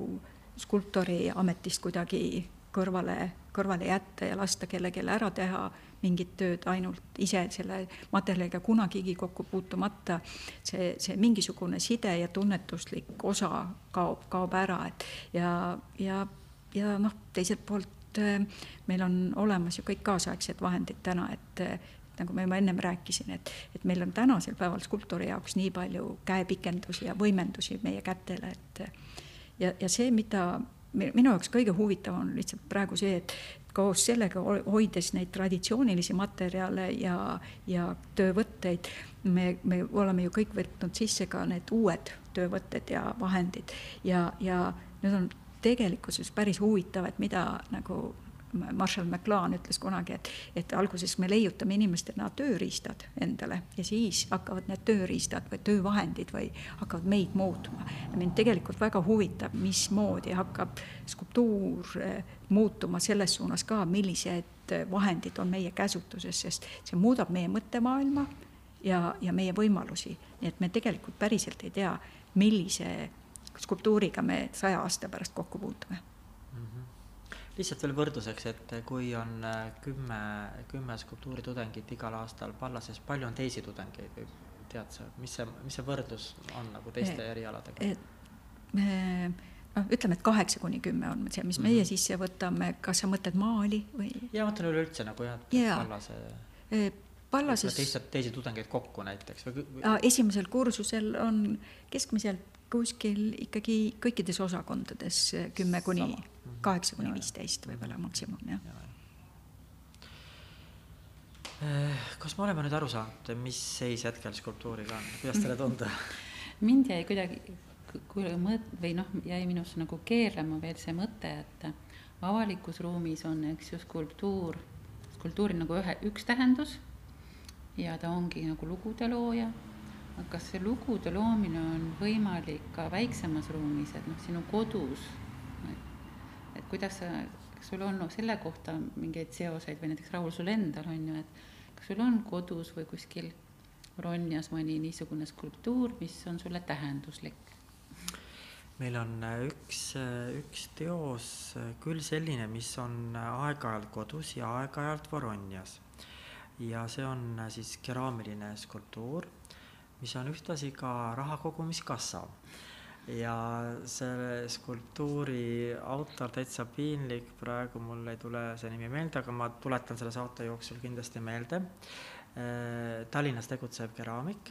skulptori ametist kuidagi kõrvale, kõrvale jätta ja lasta kellelegi ära teha mingit tööd ainult ise selle materjaliga kunagigi kokku puutumata. see, see mingisugune side ja tunnetuslik osa kaob, kaob ära, et ja, ja, ja noh, teiselt poolt eh, meil on olemas ju kõik kaasaegsed vahendid täna, et nagu ma juba ennem rääkisin, et, et meil on tänasel päeval skulpturi jaoks nii palju käepikendusi ja võimendusi meie kätele, et ja, ja see, mida minu jaoks kõige huvitavam on lihtsalt praegu see, et koos sellega hoides neid traditsioonilisi materjale ja, ja töövõtteid, me, me oleme ju kõik võtnud sisse ka need uued töövõtted ja vahendid. Ja, ja need on tegelikkuses päris huvitav, et mida nagu Marshall McLuhan ütles kunagi, et, et alguses me leiutame inimestena tööriistad endale ja siis hakkavad need tööriistad või töövahendid või hakkavad meid muutma. mind tegelikult väga huvitab, mismoodi hakkab skulptuur eh, muutuma selles suunas ka, millised vahendid on meie käsutuses, sest see muudab meie mõttemaailma ja, ja meie võimalusi. nii et me tegelikult päriselt ei tea, millise skulptuuriga me saja aasta pärast kokku puutume lihtsalt veel võrdluseks, et kui on äh, kümme, kümme skulptuuritudengit igal aastal Pallases, palju on teisi tudengeid või tead sa, mis see, mis see võrdlus on nagu teiste et, erialadega? me noh, ütleme, et kaheksa kuni kümme on see, mis meie mm -hmm. sisse võtame, kas sa mõtled maali või? ja ma mõtlen üleüldse nagu jah ja., Pallase. Pallases. teisi, teisi tudengeid kokku näiteks või...? esimesel kursusel on keskmiselt kuskil ikkagi kõikides osakondades kümme kuni kaheksa kuni viisteist võib-olla maksimum, jah. Ja, eh, kas me oleme nüüd aru saanud, mis seis hetkel skulptuuriga on, kuidas teile tundub? [laughs] mind jäi kuidagi, mõt- või noh, jäi minusse nagu keerlema veel see mõte, et avalikus ruumis on, eks ju, skulptuur, skulptuuril nagu ühe, üks tähendus ja ta ongi nagu lugude looja. Kas see lugude loomine on võimalik ka väiksemas ruumis, et noh, sinu kodus et kuidas sa, kas sul on no, selle kohta mingeid seoseid või näiteks Raul, sul endal on ju, et kas sul on kodus või kuskil Ronjas mõni niisugune skulptuur, mis on sulle tähenduslik? meil on äh, üks, äh, üks teos äh, küll selline, mis on aeg-ajalt kodus ja aeg-ajalt Voronjas. ja see on siis keraamiline skulptuur, mis on ühtlasi ka raha kogumiskassa ja selle skulptuuri autor, täitsa piinlik, praegu mul ei tule see nimi meelde, aga ma tuletan selle saate jooksul kindlasti meelde. Äh, Tallinnas tegutsev keraamik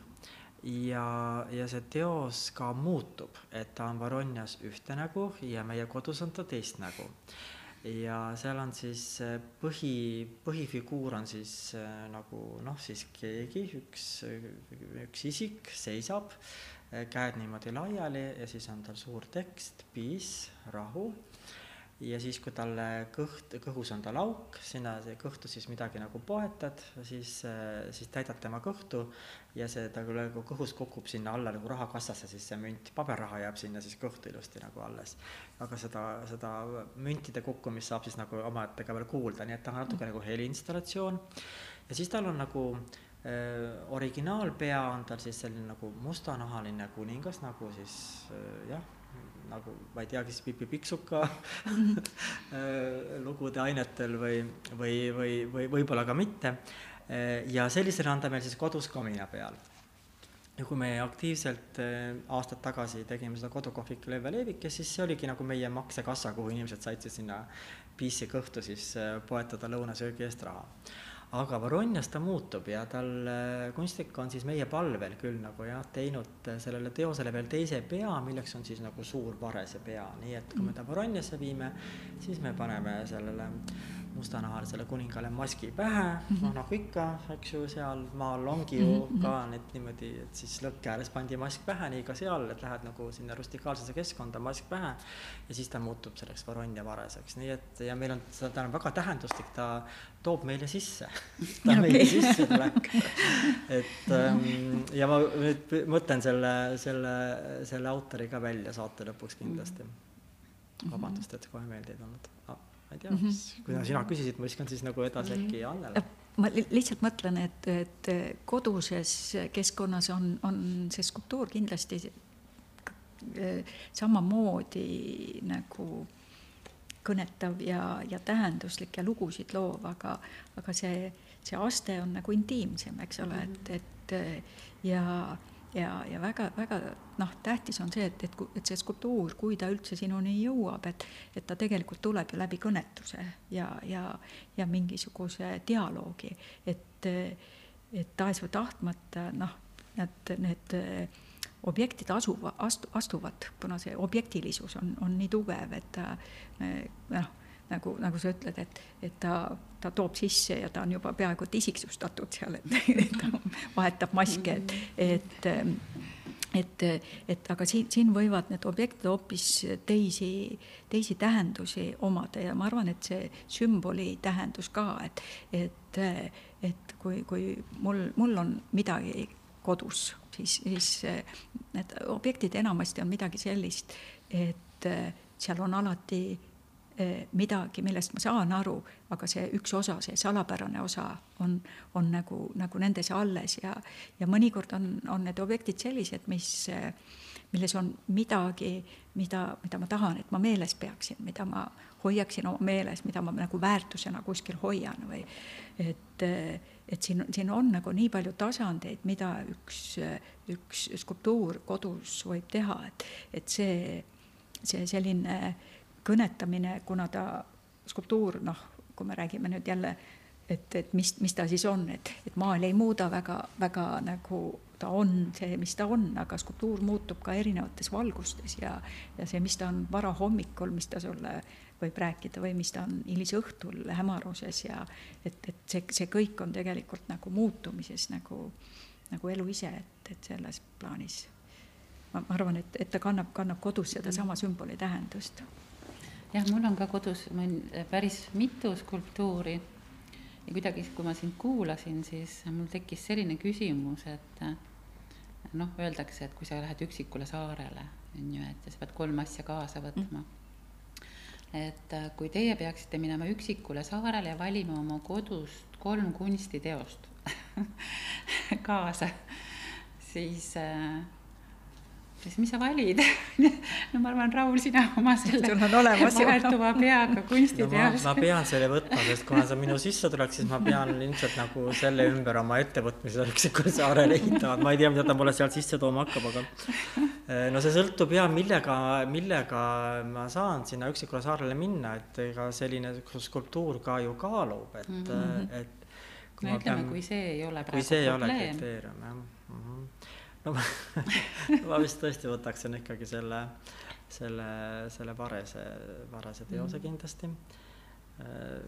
ja, ja see teos ka muutub, et ta on Voronjas ühte nägu ja meie kodus on ta teist nägu. Ja seal on siis äh, põhi, põhifiguur on siis äh, nagu noh, siis keegi, üks, üks isik seisab käed niimoodi laiali ja siis on tal suur tekst, peace, rahu. Ja siis, kui talle kõht, kõhus on tal auk, sinna kõhtu siis midagi nagu poetad, siis, siis täidad tema kõhtu ja see ta küll nagu kõhus kukub sinna alla nagu rahakassasse, siis see münt, paberraha jääb sinna siis kõhtu ilusti nagu alles. aga seda, seda müntide kukkumist saab siis nagu omaette ka veel kuulda, nii et ta on natuke nagu heliinstallatsioon. ja siis tal on nagu Äh, originaalpea on tal siis selline nagu mustanahaline kuningas, nagu siis äh, jah, nagu ma ei teagi, siis Pipi Pikksuka [laughs] äh, lugude ainetel või, või, või, või võib-olla ka mitte. ja sellisena on ta meil siis kodus kamina peal. ja kui me aktiivselt aastad tagasi tegime seda kodukohviku Leeve Leevikes, siis see oligi nagu meie maksekassa, kuhu inimesed said siis sinna PC kõhtu siis poetada lõunasöögi eest raha aga Voronjas ta muutub ja tal, äh, kunstnik on siis meie palvel küll nagu jah, teinud äh, sellele teosele veel teise pea, milleks on siis nagu suur varese pea, nii et kui me ta Voronjasse viime, siis me paneme sellele mustanahalisele kuningale maski pähe mm, -hmm. noh nagu ikka, eks ju, seal maal ongi ju mm -hmm. ka need niimoodi, et siis lõkke ääres pandi mask pähe, nii ka seal, et lähed nagu sinna rustikaalsesse keskkonda, mask pähe. ja siis ta muutub selleks Varonja vareseks, nii et ja meil on, ta on väga tähenduslik, ta toob meile sisse [laughs] ta on okay. meie sissetulek [laughs] et ähm, ja ma nüüd mõtlen selle, selle, selle autori ka välja saate lõpuks kindlasti. Mhm. vabandust, et kohe meelde ei tulnud ah ma ei tea mm, -hmm. kuna sina küsisid, ma viskan siis nagu edasi mm -hmm. äkki Annele. ma lihtsalt mõtlen, et, et koduses keskkonnas on, on see skulptuur kindlasti samamoodi nagu kõnetav ja, ja tähenduslik ja lugusid loov, aga, aga see, see aste on nagu intiimsem, eks ole, et, et ja ja, ja väga-väga noh, tähtis on see, et, et, et see skulptuur, kui ta üldse sinuni jõuab, et, et ta tegelikult tuleb ju läbi kõnetuse ja, ja, ja mingisuguse dialoogi, et, et tahes või tahtmata noh, need, need objektid asuva, astu-, astuvad, kuna see objektilisus on, on nii tugev, et ta noh, nagu, nagu sa ütled, et, et ta, ta toob sisse ja ta on juba peaaegu et isiksustatud seal, et [laughs] ta vahetab maske, et, et et, et aga siin, siin võivad need objektid hoopis teisi, teisi tähendusi omada ja ma arvan, et see sümboli tähendus ka, et, et, et kui, kui mul, mul on midagi kodus, siis, siis need objektid enamasti on midagi sellist, et seal on alati midagi, millest ma saan aru, aga see üks osa, see salapärane osa on, on nagu, nagu nendes alles ja, ja mõnikord on, on need objektid sellised, mis, milles on midagi, mida, mida ma tahan, et ma meeles peaksin, mida ma hoiaksin oma meeles, mida ma nagu väärtusena kuskil hoian või et, et siin, siin on nagu nii palju tasandeid, mida üks, üks skulptuur kodus võib teha, et, et see, see selline äh, kõnetamine, kuna ta skulptuur, noh, kui me räägime nüüd jälle, et, et mis, mis ta siis on, et, et maal ei muuda väga, väga nagu ta on see, mis ta on, aga skulptuur muutub ka erinevates valgustes ja, ja see, mis ta on varahommikul, mis ta sulle võib rääkida või mis ta on hilisõhtul hämaruses ja et, et see, see kõik on tegelikult nagu muutumises nagu, nagu elu ise, et, et selles plaanis. Ma, ma arvan, et, et ta kannab, kannab kodus sedasama sümboli tähendust jah, mul on ka kodus äh, päris mitu skulptuuri. Ja kuidagi, kui ma sind kuulasin, siis mul tekkis selline küsimus, et äh, noh, öeldakse, et kui sa lähed üksikule saarele, on ju, et sa pead kolm asja kaasa võtma. Mm.. et äh, kui teie peaksite minema üksikule saarele ja valima oma kodust kolm kunstiteost [laughs] kaasa, siis äh, siis mis sa valid [laughs] no ma arvan, Raul, sina oma selle vahetuva peaga kunstiteos no,. ma pean selle võtma, sest kuna see on minu sissetulek, siis ma pean ilmselt nagu selle ümber oma ettevõtmise üksikule saarele ehitama, ma ei tea, mida ta mulle sealt sisse tooma hakkab, aga eh, no see sõltub ja millega, millega ma saan sinna üksikule saarele minna, et ega selline skulptuur ka ju kaalub, et mm, -hmm. et no ütleme kui see ei ole praegu probleem. kui see ei ole kriteerium, jah mm. -hmm no ma, [laughs] ma vist tõesti võtaksin ikkagi selle, selle, selle Varese, Varese teose mm. kindlasti. Äh,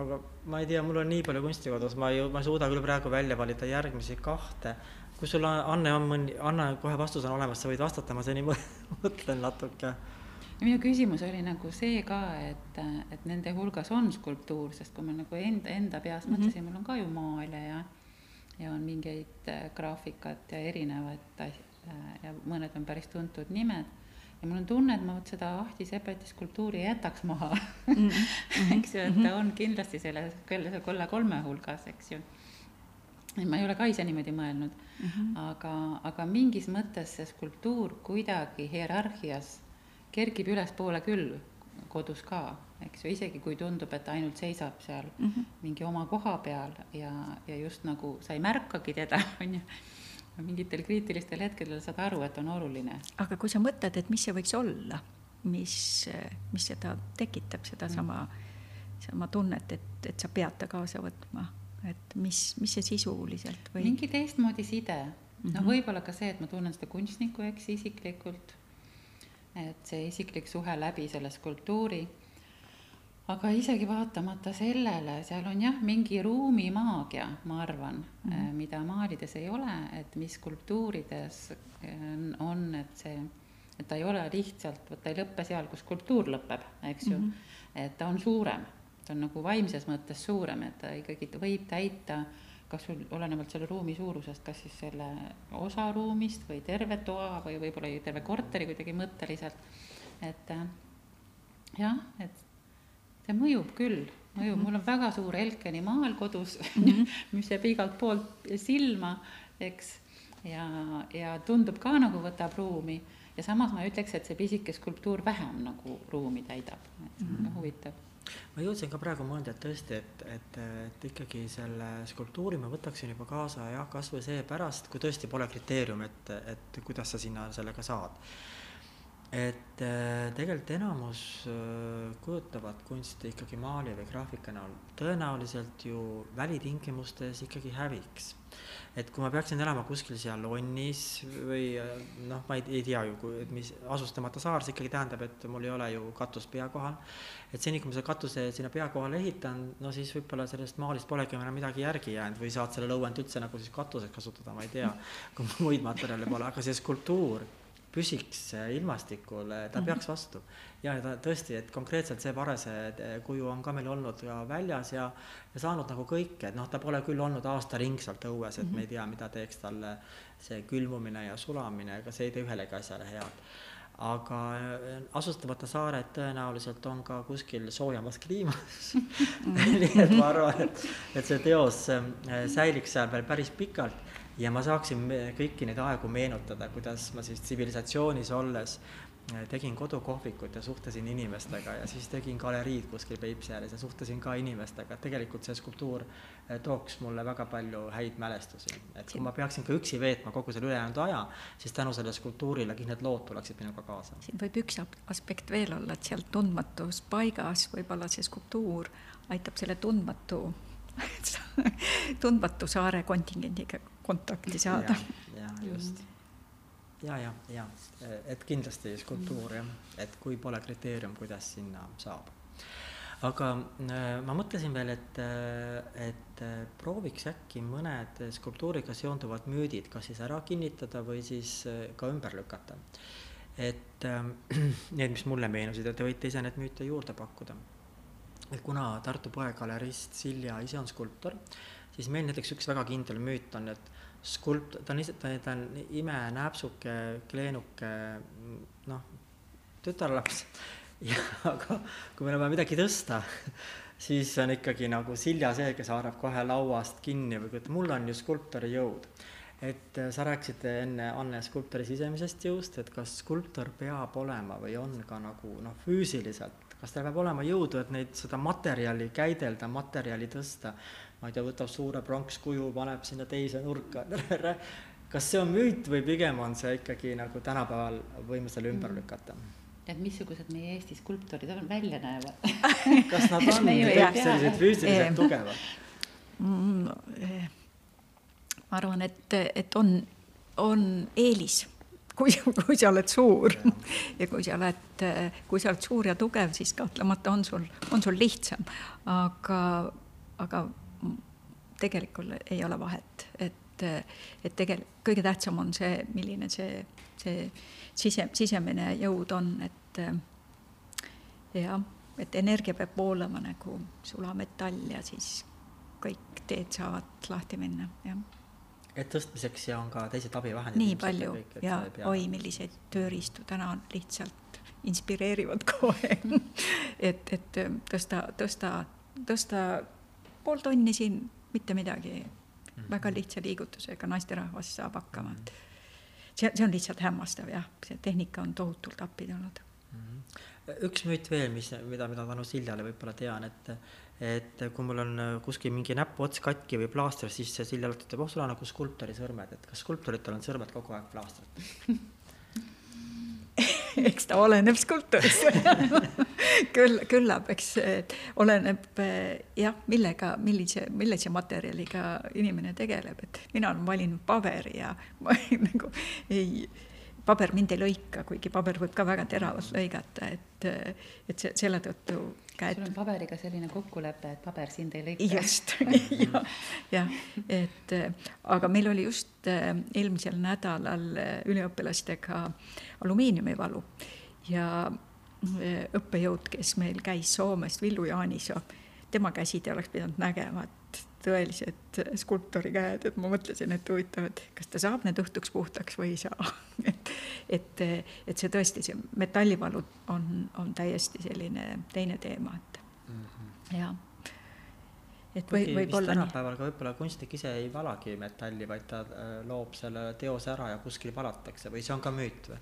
aga ma ei tea, mul on nii palju kunstikodus, ma ei, ma ei suuda küll praegu välja valida järgmisi kahte. kui sul, Anne, on mõni, Anne, kohe vastus on olemas, sa võid vastata, ma seni [laughs] mõtlen natuke minu küsimus oli nagu see ka, et, et nende hulgas on skulptuur, sest kui ma nagu enda, enda peas mm -hmm. mõtlesin, mul on ka ju maalja ja ja on mingeid äh, graafikat ja erinevat äh, ja mõned on päris tuntud nimed ja mul on tunne, et ma vot seda Ahti Sepeti skulptuuri jätaks maha mm. [laughs] -hmm. eks ju, et ta on kindlasti selle, selle kolla kolme hulgas, eks ju. ma ei ole ka ise niimoodi mõelnud mm, -hmm. aga, aga mingis mõttes see skulptuur kuidagi hierarhias kerkib ülespoole küll kodus ka eks ju, isegi kui tundub, et ainult seisab seal mm -hmm. mingi oma koha peal ja, ja just nagu sa ei märkagi teda, [laughs] on ju mingitel kriitilistel hetkedel saad aru, et on oluline. aga kui sa mõtled, et mis see võiks olla, mis, mis seda tekitab, sedasama mm., sama tunnet, et, et sa pead ta kaasa võtma, et mis, mis see sisuliselt või? mingi teistmoodi side mm -hmm., noh, võib-olla ka see, et ma tunnen seda kunstnikku, eks, isiklikult, et see isiklik suhe läbi selle skulptuuri aga isegi vaatamata sellele, seal on jah, mingi ruumimaagia, ma arvan mm, -hmm. mida maalides ei ole, et mis skulptuurides äh, on, et see, et ta ei ole lihtsalt, vot ta ei lõppe seal, kus skulptuur lõpeb, eks ju mm. -hmm. et ta on suurem, ta on nagu vaimses mõttes suurem, et ta ikkagi võib täita kas sul olenevalt selle ruumi suurusest, kas siis selle osa ruumist või terve toa või võib-olla terve korteri kuidagi mõtteliselt. et äh, jah, et see mõjub küll, mõjub mm, -hmm. mul on väga suur Elkeni maal kodus mm, -hmm. [laughs] mis jääb igalt poolt silma, eks. ja, ja tundub ka nagu võtab ruumi ja samas ma ütleks, et see pisike skulptuur vähem nagu ruumi täidab, et see on mm -hmm. huvitav ma jõudsin ka praegu mõelda, et tõesti, et, et, et ikkagi selle skulptuuri ma võtaksin juba kaasa jah, kasvõi seepärast, kui tõesti pole kriteerium, et, et kuidas sa sinna sellega saad et äh, tegelikult enamus äh, kujutavad kunsti ikkagi maali või graafika näol tõenäoliselt ju välitingimustes ikkagi häviks et kui ma peaksin elama kuskil seal Lonnis või noh, ma ei, ei tea ju, et mis asustamata saar, see ikkagi tähendab, et mul ei ole ju katust pea kohal. et seni, kui ma selle katuse sinna pea kohale ehitan, no siis võib-olla sellest maalist polegi enam midagi järgi jäänud või saad selle lõuend üldse nagu siis katuseks kasutada, ma ei tea, kui muid materjale pole, aga see skulptuur püsiks ilmastikul, ta mhm. peaks vastu. ja, ta tõesti, et konkreetselt see Varese kuju on ka meil olnud ka väljas ja, ja saanud nagu kõike, et noh, ta pole küll olnud aastaringselt õues, et mm -hmm. me ei tea, mida teeks talle see külmumine ja sulamine, ega see ei tee ühelegi asjale head. aga äh, asustamata saared tõenäoliselt on ka kuskil soojemas kliimas mhm. [laughs] [laughs] nii et ma arvan, et, et see teos äh, säiliks seal veel päris pikalt ja ma saaksin kõiki neid aegu meenutada, kuidas ma siis tsivilisatsioonis olles äh, tegin kodukohvikut ja suhtlesin inimestega ja siis tegin galeriid kuskil Peipsi ääres ja suhtlesin ka inimestega, et tegelikult see skulptuur äh, tooks mulle väga palju häid mälestusi. et kui ma peaksin ka üksi veetma kogu selle ülejäänud aja, siis tänu sellele skulptuurile kõik need lood tuleksid minuga kaasa. siin võib üks aspekt veel olla, et seal tundmatus paigas võib-olla see skulptuur aitab selle tundmatu [laughs] tundmatu saare kontingendiga kontakti saada. ja, just. ja, ja, ja et kindlasti skulptuur jah, et kui pole kriteerium, kuidas sinna saab. aga äh, ma mõtlesin veel, et, äh, et äh, prooviks äkki mõned skulptuuriga seonduvad müüdid kas siis ära kinnitada või siis ka ümber lükata. et [clears throat] need, mis mulle meenusid ja te võite ise neid müüte juurde pakkuda et kuna Tartu poegalerist Silja ise on skulptor, siis meil näiteks üks väga kindel müüt on, et skulpt-, ta on ise, ta, ta on imenääpsuke, kleenuke, noh, tütarlaps. [laughs] ja aga kui meil on vaja midagi tõsta, [laughs] siis on ikkagi nagu Silja see, kes haarab kohe lauast kinni või ütleb, mul on ju skulptori jõud. et äh, sa rääkisid enne, Anne, skulptori sisemisest jõust, et kas skulptor peab olema või on ka nagu noh, füüsiliselt kas tal peab olema jõudu, et neid, seda materjali käidelda, materjali tõsta, ma ei tea, võtab suure pronkskuju, paneb sinna teise nurka, [laughs] kas see on müüt või pigem on see ikkagi nagu tänapäeval võime selle ümber mm. lükata? et missugused meie Eesti skulptorid on, välja näevad [laughs] kas nad on sellised füüsiliselt tugevad mm,? Eh, ma arvan, et, et on, on eelis kui, kui sa oled suur ja kui sa oled, kui sa oled suur ja tugev, siis kahtlemata on sul, on sul lihtsam. aga, aga tegelikult ei ole vahet, et, et tegelikult kõige tähtsam on see, milline see, see sise, sisemine jõud on, et jah, et energia peab voolama nagu sulametall ja siis kõik teed saavad lahti minna, jah et tõstmiseks ja on ka teised abivahendid. nii palju kõik, ja oi, milliseid tööriistu täna on lihtsalt inspireerivad kohe [laughs] et, et tõsta, tõsta, tõsta pool tonni siin, mitte midagi. Väga lihtsa liigutusega naisterahvas saab hakkama. See, see on lihtsalt hämmastav jah, see tehnika on tohutult appi tulnud. -hmm. üks müüt veel, mis, mida, mida tänu Siljale võib-olla tean, et et kui mul on kuskil mingi näpuots katki või plaaster, siis Silja alati ütleb, oh, sul on nagu skulptori sõrmed, et kas skulptoritel on sõrmed kogu aeg plaastritud [laughs] [laughs] eks ta oleneb skulptorist [laughs] küll, küllap, eks oleneb äh, jah, millega, millise, millise materjaliga inimene tegeleb, et mina olen valinud paberi ja [laughs] ma nagu ei paber mind ei lõika, kuigi paber võib ka väga teravalt lõigata, et, et see selle tõttu käed. sul on paberiga selline kokkulepe, et paber sind ei lõika. just, jah, [laughs] [laughs] jah, et aga meil oli just äh, eelmisel nädalal äh, üliõpilastega alumiiniumivalu ja äh, õppejõud, kes meil käis Soomest, Villu Jaanisoo, tema käsi te oleks pidanud nägema, et tõelised skulptori käed, et ma mõtlesin, et huvitav, et kas ta saab need õhtuks puhtaks või ei saa [laughs] et, et, et see tõesti, see metallivalu on, on täiesti selline teine teema, et mm -hmm. jah et või, võib-olla tänapäeval ka võib-olla kunstnik ise ei valagi metalli, vaid ta äh, loob selle teose ära ja kuskil valatakse või see on ka müüt või?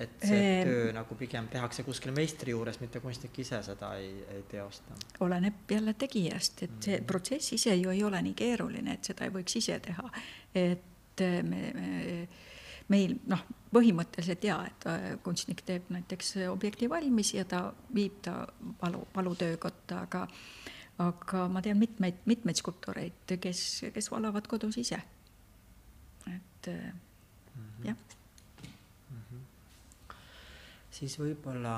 Et see töö nagu pigem tehakse kuskil meistri juures, mitte kunstnik ise seda ei, ei teosta. oleneb jälle tegijast, et see mm -hmm. protsess ise ju ei ole nii keeruline, et seda ei võiks ise teha. et me, me, meil noh, põhimõtteliselt jaa, et äh, kunstnik teeb näiteks objekti valmis ja ta viib ta valu, valutöökotta, aga aga ma tean mitmeid, mitmeid skulptoreid, kes, kes valavad kodus ise. et mm -hmm. jah. Siis võib-olla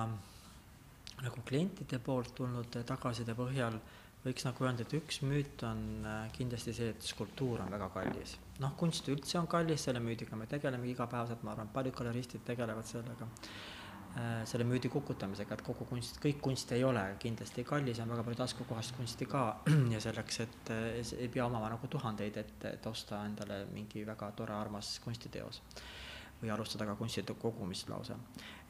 nagu klientide poolt tulnud tagasiside põhjal võiks nagu öelda, et üks müüt on äh, kindlasti see, et skulptuur on väga kallis. noh, kunst üldse on kallis, selle müüdiga me tegeleme igapäevaselt, ma arvan, paljud galeristid tegelevad sellega, äh, selle müüdi kukutamisega, et kogu kunst, kõik kunst ei ole kindlasti kallis, on väga palju taskukohast kunsti ka [clears throat] ja selleks, et äh, ei pea omama nagu tuhandeid, et, et osta endale mingi väga tore, armas kunstiteos või alustada ka kunstide kogumist lausa.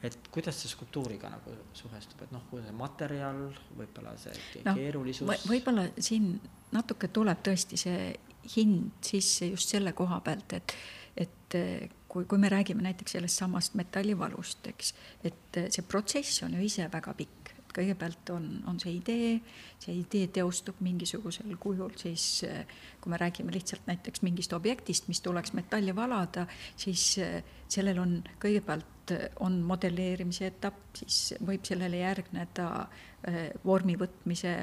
et kuidas see skulptuuriga nagu suhestub, et noh, kuidas see materjal, võib-olla see no, keerulisus või? võib-olla siin natuke tuleb tõesti see hind sisse just selle koha pealt, et, et kui, kui me räägime näiteks sellest samast metallivalust, eks, et see protsess on ju ise väga pikk kõigepealt on, on see idee, see idee teostub mingisugusel kujul, siis kui me räägime lihtsalt näiteks mingist objektist, mis tuleks metalli valada, siis sellel on kõigepealt on modelleerimise etapp, siis võib sellele järgneda eh, vormi võtmise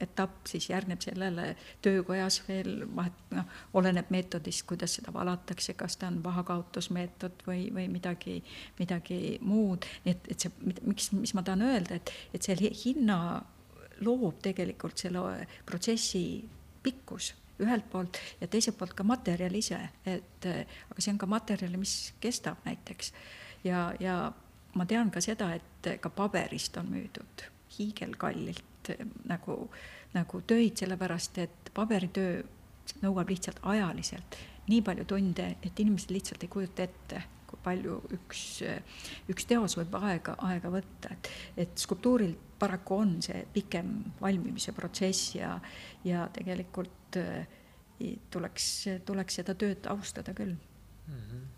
etapp siis järgneb sellele töökojas veel vahet, noh, oleneb meetodist, kuidas seda valatakse, kas ta on vahakaotusmeetod või, või midagi, midagi muud, et, et see, miks, mis ma tahan öelda, et, et see hinna loob tegelikult selle protsessi pikkus ühelt poolt ja teiselt poolt ka materjal ise, et aga see on ka materjal, mis kestab näiteks. ja, ja ma tean ka seda, et ka paberist on müüdud hiigelkallilt nagu, nagu töid, sellepärast et paberitöö nõuab lihtsalt ajaliselt nii palju tunde, et inimesed lihtsalt ei kujuta ette, kui palju üks, üks teos võib aega, aega võtta, et, et skulptuuril paraku on see pikem valmimise protsess ja, ja tegelikult eh, tuleks, tuleks seda tööd austada küll mm. -hmm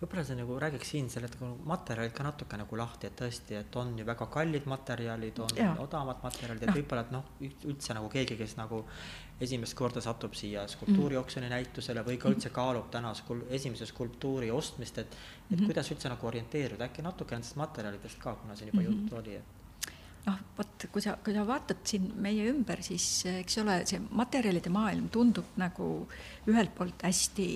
võib-olla sa nagu räägiks siin selle nagu materjalid ka natuke nagu lahti, et tõesti, et on ju väga kallid materjalid, on ja. odavamad materjalid, et võib-olla, et noh, üldse nagu keegi, kes nagu esimest korda satub siia skulptuurioksjoni mm. näitusele või ka üldse kaalub täna skul-, esimese skulptuuri ostmist, et et mm -hmm. kuidas üldse nagu orienteeruda, äkki natuke nendest materjalidest ka, kuna siin juba mm -hmm. juttu oli, et noh, vot kui sa, kui sa vaatad siin meie ümber, siis eks ole, see materjalide maailm tundub nagu ühelt poolt hästi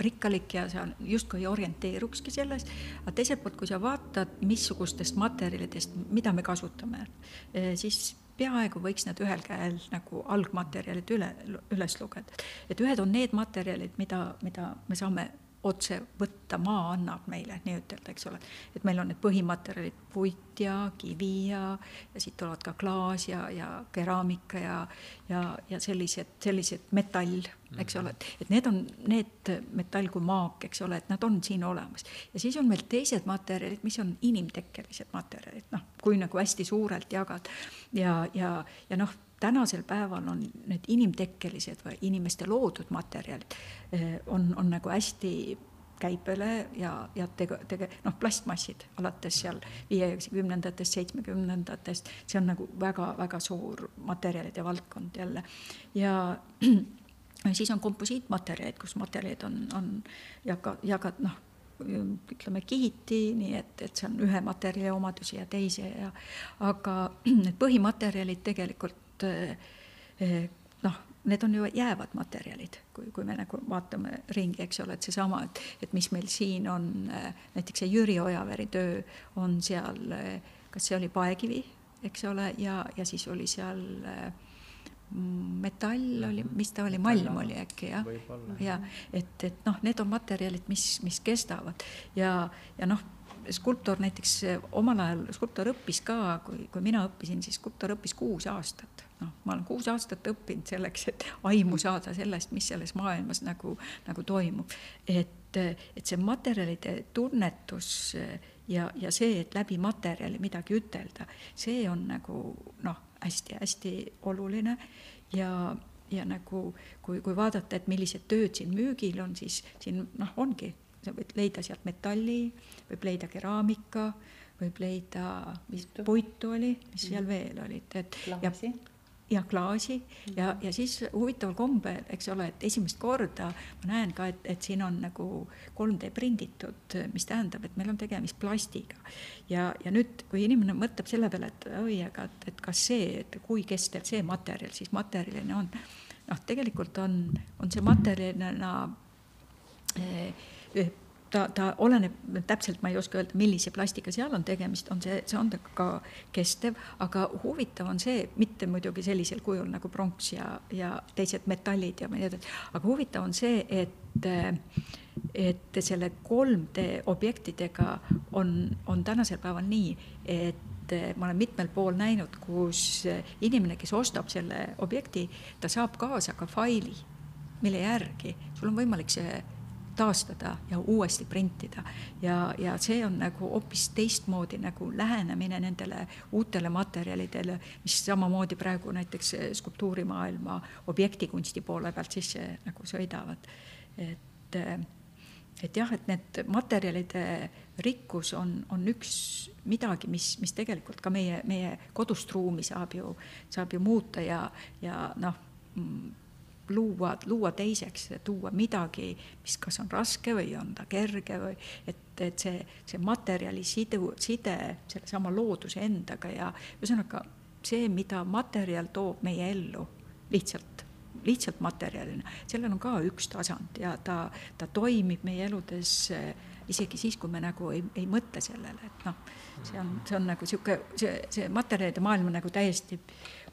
rikkalik ja sa justkui orienteerukski selles, aga teiselt poolt, kui sa vaatad, missugustest materjalidest, mida me kasutame, eh, siis peaaegu võiks need ühel käel nagu algmaterjalid üle, üles lugeda. et ühed on need materjalid, mida, mida me saame otse võtta, maa annab meile nii-ütelda, eks ole. et meil on need põhimaterjalid, puit ja kivi ja, ja siit tulevad ka klaas ja, ja keraamika ja, ja, ja sellised, sellised metall, eks ole, et, et need on need metall kui maak, eks ole, et nad on siin olemas. ja siis on meil teised materjalid, mis on inimtekkelised materjalid, noh, kui nagu hästi suurelt jagad ja, ja, ja noh tänasel päeval on need inimtekkelised või inimeste loodud materjalid eh, on, on nagu hästi käibele ja, ja tege-, tege-, noh, plastmassid alates seal viiekümnendatest, seitsmekümnendatest, see on nagu väga-väga suur materjalide valdkond jälle. ja [clears throat] siis on komposiitmaterjalid, kus materjalid on, on jaga-, jaga-, noh, ütleme kihiti, nii et, et see on ühe materjali omadusi ja teise ja aga [clears throat] need põhimaterjalid tegelikult Eh, eh, noh, need on ju jäävad materjalid, kui, kui me nagu vaatame ringi, eks ole, et seesama, et, et mis meil siin on, eh, näiteks see Jüri Ojaveri töö on seal, kas see oli paekivi, eks ole, ja, ja siis oli seal metall oli, mis ta oli, malm oli äkki jah, ja et, et noh, need on materjalid, mis, mis kestavad. Ja, ja noh skulptor näiteks omal ajal, skulptor õppis ka, kui, kui mina õppisin, siis skulptor õppis kuus aastat noh, ma olen kuus aastat õppinud selleks, et aimu saada sellest, mis selles maailmas nagu, nagu toimub. et, et see materjalide tunnetus ja, ja see, et läbi materjali midagi ütelda, see on nagu noh, hästi-hästi oluline ja, ja nagu kui, kui vaadata, et millised tööd siin müügil on, siis siin noh, ongi, sa võid leida sealt metalli, võib leida keraamika, võib leida, mis puitu. oli, mis seal veel olid, et Lahasi. ja ja klaasi. Ja, ja siis huvitaval kombel, eks ole, et esimest korda ma näen ka, et, et siin on nagu 3D prinditud, mis tähendab, et meil on tegemist plastiga. ja, ja nüüd, kui inimene mõtleb selle peale, et oi, aga et, et kas see, et kui kestev see materjal siis materjalina on, noh, tegelikult on, on see materjalina eh, ta, ta oleneb täpselt, ma ei oska öelda, millise plastiga seal on tegemist, on see, see on ta ka kestev, aga huvitav on see, mitte muidugi sellisel kujul nagu pronks ja, ja teised metallid ja nii edasi, aga huvitav on see, et et selle 3D objektidega on, on tänasel päeval nii, et ma olen mitmel pool näinud, kus inimene, kes ostab selle objekti, ta saab kaasa ka faili, mille järgi sul on võimalik see taastada ja uuesti printida. ja, ja see on nagu hoopis teistmoodi nagu lähenemine nendele uutele materjalidele, mis samamoodi praegu näiteks skulptuurimaailma objektikunsti poole pealt sisse nagu sõidavad. et, et jah, et need materjalide rikkus on, on üks midagi, mis, mis tegelikult ka meie, meie kodust ruumi saab ju, saab ju muuta ja, ja noh luua, luua teiseks, tuua midagi, mis kas on raske või on ta kerge või et, et see, see materjali sidu, side sellesama looduse endaga ja ühesõnaga see, mida materjal toob meie ellu lihtsalt, lihtsalt materjalina, sellel on ka üks tasand ja ta, ta toimib meie eludes isegi siis, kui me nagu ei, ei mõtle sellele, et noh, see on, see on nagu niisugune, see, see materjalide maailm on nagu täiesti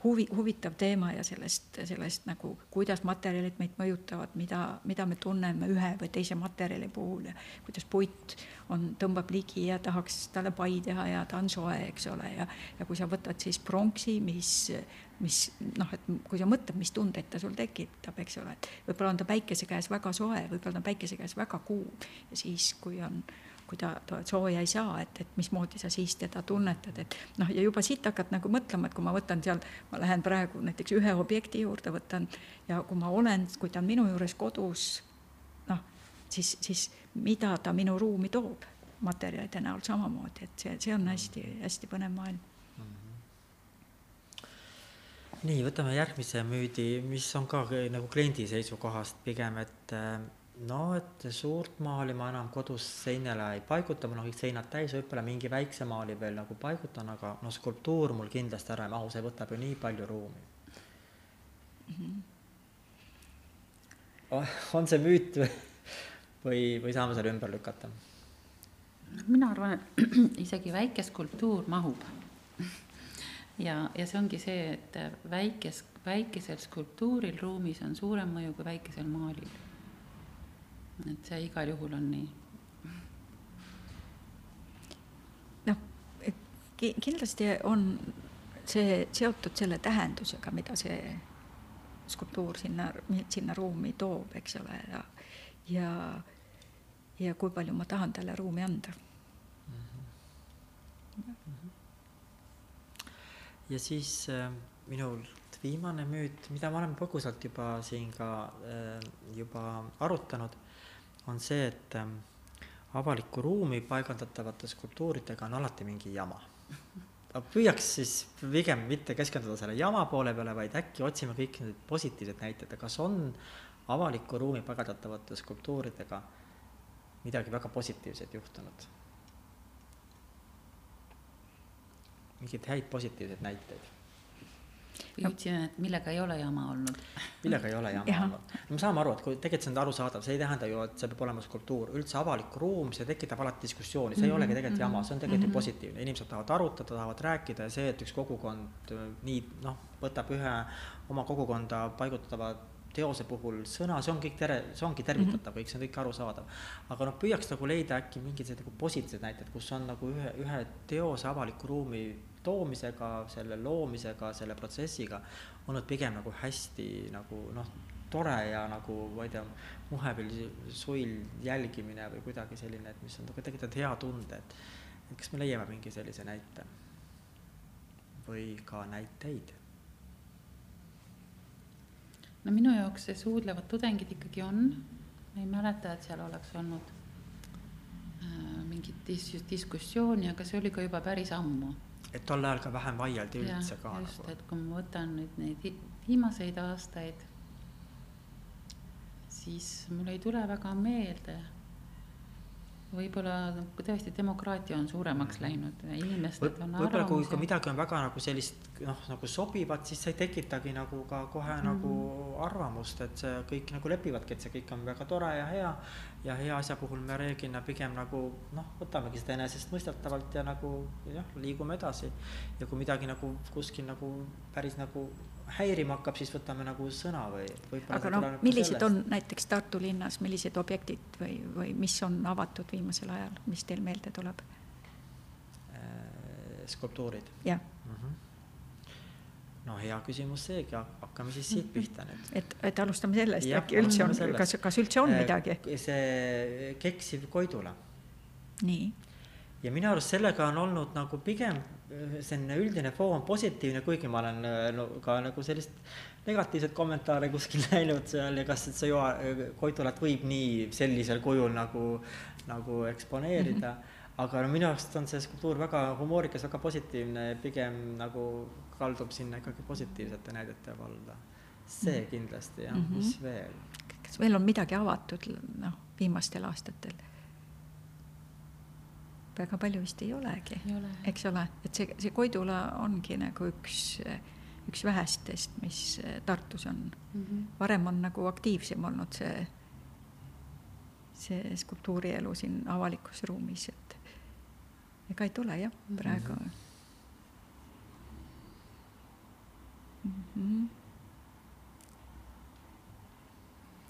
huvi, huvitav teema ja sellest, sellest nagu, kuidas materjalid meid mõjutavad, mida, mida me tunneme ühe või teise materjali puhul ja kuidas puit on, tõmbab ligi ja tahaks talle pai teha ja ta on soe, eks ole, ja, ja kui sa võtad siis pronksi, mis, mis noh, et kui sa mõtled, mis tundeid ta sul tekitab, eks ole, et võib-olla on ta päikese käes väga soe, võib-olla on päikese käes väga kuum ja siis, kui on kui ta, ta sooja ei saa, et, et mismoodi sa siis teda tunnetad, et noh, ja juba siit hakkad nagu mõtlema, et kui ma võtan seal, ma lähen praegu näiteks ühe objekti juurde, võtan ja kui ma olen, kui ta on minu juures kodus, noh, siis, siis mida ta minu ruumi toob materjalide näol samamoodi, et see, see on hästi-hästi põnev maailm. Nii, võtame järgmise müüdi, mis on ka nagu kliendi seisukohast pigem, et no et suurt maali ma enam kodus seinale ei paiguta, mul on kõik seinad täis, võib-olla mingi väikse maali veel nagu paigutan, aga no skulptuur mul kindlasti ära ei mahu, see võtab ju nii palju ruumi mm. -hmm. on see müüt või, või saame selle ümber lükata? mina arvan, et [clears throat] isegi väike skulptuur mahub. [laughs] ja, ja see ongi see, et väikes, väikesel skulptuuril ruumis on suurem mõju kui väikesel maalil et see igal juhul on nii. noh, kindlasti on see seotud selle tähendusega, mida see skulptuur sinna, sinna ruumi toob, eks ole, ja, ja, ja kui palju ma tahan talle ruumi anda mm. -hmm. ja siis äh, minult viimane müüt, mida me oleme põgusalt juba siin ka äh, juba arutanud on see, et ähm, avalikku ruumi paigaldatavate skulptuuridega on alati mingi jama. püüaks siis pigem mitte keskenduda selle jama poole peale, vaid äkki otsime kõik need positiivsed näited, kas on avalikku ruumi paigaldatavate skulptuuridega midagi väga positiivset juhtunud? mingeid häid positiivseid näiteid otsime, et millega ei ole jama olnud. [laughs] millega ei ole jama ja. olnud. me saame aru, et kui tegelikult see on arusaadav, see ei tähenda ju, et see peab olema skulptuur, üldse avalik ruum, see tekitab alati diskussiooni, see mm -hmm. ei olegi tegelikult jama, see on tegelikult ju mm -hmm. positiivne, inimesed tahavad arutada, tahavad rääkida ja see, et üks kogukond äh, nii noh, võtab ühe oma kogukonda paigutatava teose puhul sõna, see on kõik tere, see ongi tervitatav mm, -hmm. kõik see on kõik arusaadav. aga noh, püüaks nagu leida äkki mingisugused nagu positiivsed näited, kus on nagu ühe, ühe teose avalikku ruumi toomisega, selle loomisega, selle protsessiga olnud pigem nagu hästi nagu noh, tore ja nagu ma ei tea, muhepilli suil jälgimine või kuidagi selline, et mis on nagu tekitanud hea tunde, et et kas me leiame mingi sellise näite? Või ka näiteid? no minu jaoks see suudlevad tudengid ikkagi on, ma ei mäleta, et seal oleks olnud äh, mingit dis-, diskussiooni, aga see oli ka juba päris ammu et tol ajal ka vähem vaieldi üldse ka just, nagu. et kui ma võtan nüüd neid vi- viimaseid aastaid, siis mul ei tule väga meelde. Võib-olla tõesti demokraatia on suuremaks läinud, inimesed on võib-olla kui, arvamusi. midagi on väga nagu sellist noh, nagu sobivat, siis see ei tekitagi nagu ka kohe mm nagu arvamust, et see kõik nagu lepivadki, et see kõik on väga tore ja hea. ja hea asja puhul me reeglina pigem nagu noh, võtamegi seda enesestmõistetavalt ja nagu jah, liigume edasi. ja kui midagi nagu kuskil nagu päris nagu häirima hakkab, siis võtame nagu sõna või aga noh, millised sellest. on näiteks Tartu linnas, millised objektid või, või mis on avatud viimasel ajal, mis teil meelde tuleb? Äh, skulptuurid jah, mm. -hmm. no hea küsimus seegi, hakkame siis siit pihta nüüd. [laughs] et, et alustame sellest, äkki üldse on, kas, kas üldse on Äh, midagi? see keksiv Koidula nii, ja minu arust sellega on olnud nagu pigem selline üldine foon positiivne, kuigi ma olen äh, no, ka nagu sellist negatiivset kommentaare kuskil [laughs] näinud seal ja kas, see joa, Koidulat võib nii sellisel kujul nagu, nagu eksponeerida mm. -hmm. aga no minu arust on see skulptuur väga humoorikas, väga positiivne, pigem nagu kaldub sinna ikkagi positiivsete näidete valda. see kindlasti jah mm, Mhm. -hmm. mis veel? kas veel on midagi avatud, noh, viimastel aastatel? Väga palju vist ei olegi, ole. eks ole, et see, see Koidula ongi nagu üks, üks vähestest, mis Tartus on. Mm -hmm. varem on nagu aktiivsem olnud see, see skulptuurielu siin avalikus ruumis, et ega ei tule jah, praegu mm. -hmm.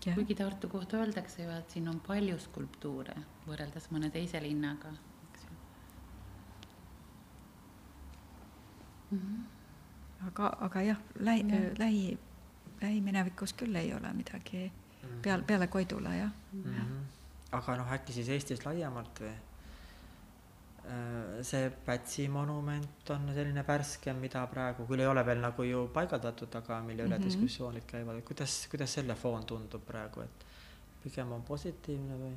jah, kuigi Tartu kohta öeldakse ju, et siin on palju skulptuure võrreldes mõne teise linnaga, eks ju mm. -hmm. Aga, aga jah, lähi Jah., lähi, lähiminevikus küll ei ole midagi peale, peale Koidula jah. mm. -hmm. aga noh, äkki siis Eestis laiemalt või? see Pätsi monument on selline värskem, mida praegu küll ei ole veel nagu ju paigaldatud, aga mille üle mm Mhm. -hmm. diskussioonid käivad, et kuidas, kuidas selle foon tundub praegu, et pigem on positiivne või?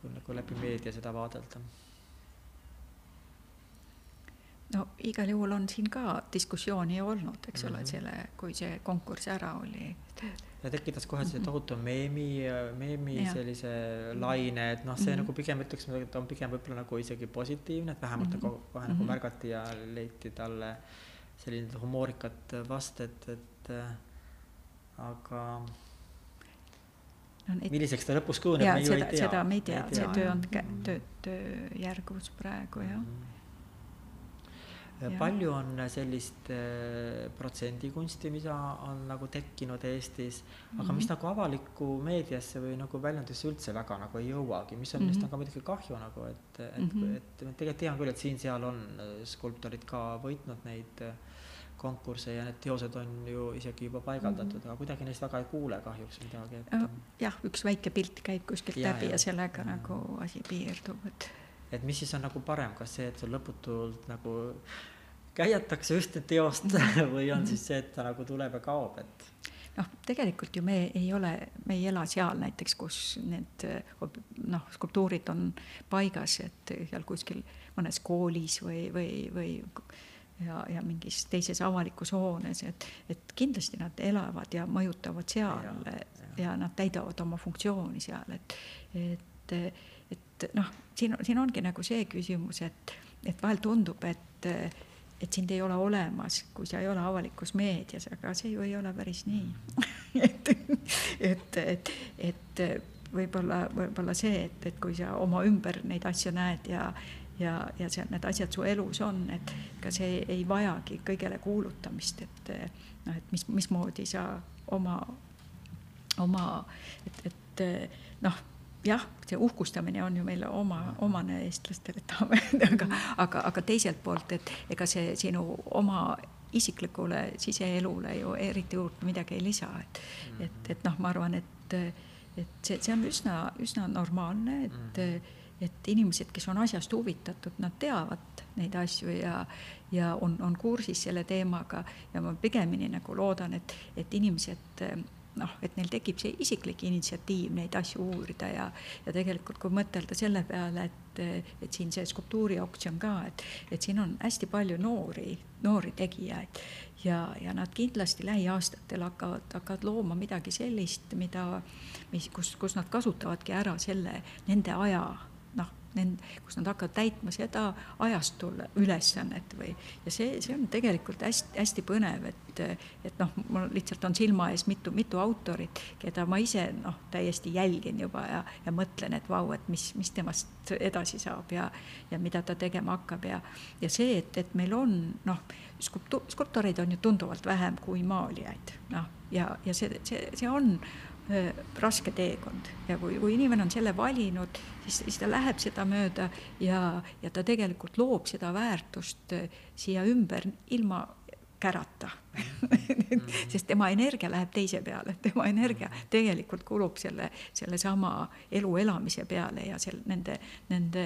kui nagu läbi meedia seda vaadelda. No igal juhul on siin ka diskussiooni olnud, eks ole, Mhm. selle, kui see konkurss ära oli. ja tekitas kohe see tohutu meemi, meemi Jah. sellise laine, et noh, see Mhm. nagu pigem ütleks, et on pigem võib-olla nagu isegi positiivne, et vähemalt Mhm. nagu kohe nagu Mhm. märgati ja leiti talle selline humoorikat vastet, et äh, aga no milliseks ta lõpuks kujuneb, ja me ju ei seda, tea. seda me ei tea, see töö on Mhm. töö, tööjärgus praegu jah. Mhm. Jah. Palju on sellist äh, protsendikunsti, mida on nagu tekkinud Eestis, aga Mhm. mis nagu avalikku meediasse või nagu väljundisse üldse väga nagu ei jõuagi, mis on, millest Mhm. on ka muidugi kahju nagu, et, et Mhm. mm, -hmm. et ma tegelikult tean küll, et siin-seal on äh, skulptorid ka võitnud neid äh, konkursse ja need teosed on ju isegi juba paigaldatud mm, -hmm. aga kuidagi neist väga ei kuule kahjuks midagi, et jah, üks väike pilt käib kuskilt Ja, läbi ja. ja sellega Mhm. nagu asi piirdub, et et mis siis on nagu parem, kas see, et sul lõputult nagu käiatakse ühte teost [laughs] või on siis see, et ta nagu tuleb ja kaob, et noh, tegelikult ju me ei ole, me ei ela seal näiteks, kus need noh, skulptuurid on paigas, et seal kuskil mõnes koolis või, või, või ja, ja mingis teises avalikus hoones, et, et kindlasti nad elavad ja mõjutavad seal Ja, ja, ja. ja nad täidavad oma funktsiooni seal, et, et, et noh, siin, siin ongi nagu see küsimus, et, et vahel tundub, et et sind ei ole olemas, kui sa ei ole avalikus meedias, aga see ju ei ole päris nii. [laughs] Et, et, et, et võib-olla, võib-olla see, et, et kui sa oma ümber neid asju näed ja ja, ja see, need asjad su elus on, et ega see ei vajagi kõigele kuulutamist, et noh, et mis, mismoodi sa oma, oma, et, et noh, jah, see uhkustamine on ju meile oma, omane eestlastele, tahame, aga, aga, aga teiselt poolt, et ega see sinu oma isiklikule siseelule ju eriti juurde midagi ei lisa, et, et, et noh, ma arvan, et, et see, see on üsna, üsna normaalne, et, et inimesed, kes on asjast huvitatud, nad teavad neid asju ja, ja on, on kursis selle teemaga ja ma pigemini nagu loodan, et, et inimesed noh, et neil tekib see isiklik initsiatiiv neid asju uurida ja, ja tegelikult, kui mõtelda selle peale, et, et siin see skulptuurioksjon ka, et, et siin on hästi palju noori, noori tegijaid ja, ja nad kindlasti lähiaastatel hakkavad, hakkavad looma midagi sellist, mida, mis, kus, kus nad kasutavadki ära selle, nende aja nend-, kus nad hakkavad täitma seda ajastul ülesannet või, ja see, see on tegelikult hästi, hästi põnev, et, et noh, mul lihtsalt on silma ees mitu, mitu autorit, keda ma ise noh, täiesti jälgin juba ja, ja mõtlen, et vau, et mis, mis temast edasi saab ja, ja mida ta tegema hakkab ja, ja see, et, et meil on noh, skulptu-, skulptoreid on ju tunduvalt vähem kui maalijaid, noh, ja, ja see, see, see on raske teekond. Ja kui, kui inimene on selle valinud, siis, siis ta läheb seda mööda ja, ja ta tegelikult loob seda väärtust siia ümber ilma kärata. [laughs] Sest tema energia läheb teise peale, tema energia tegelikult kulub selle, sellesama elu elamise peale ja seal nende, nende,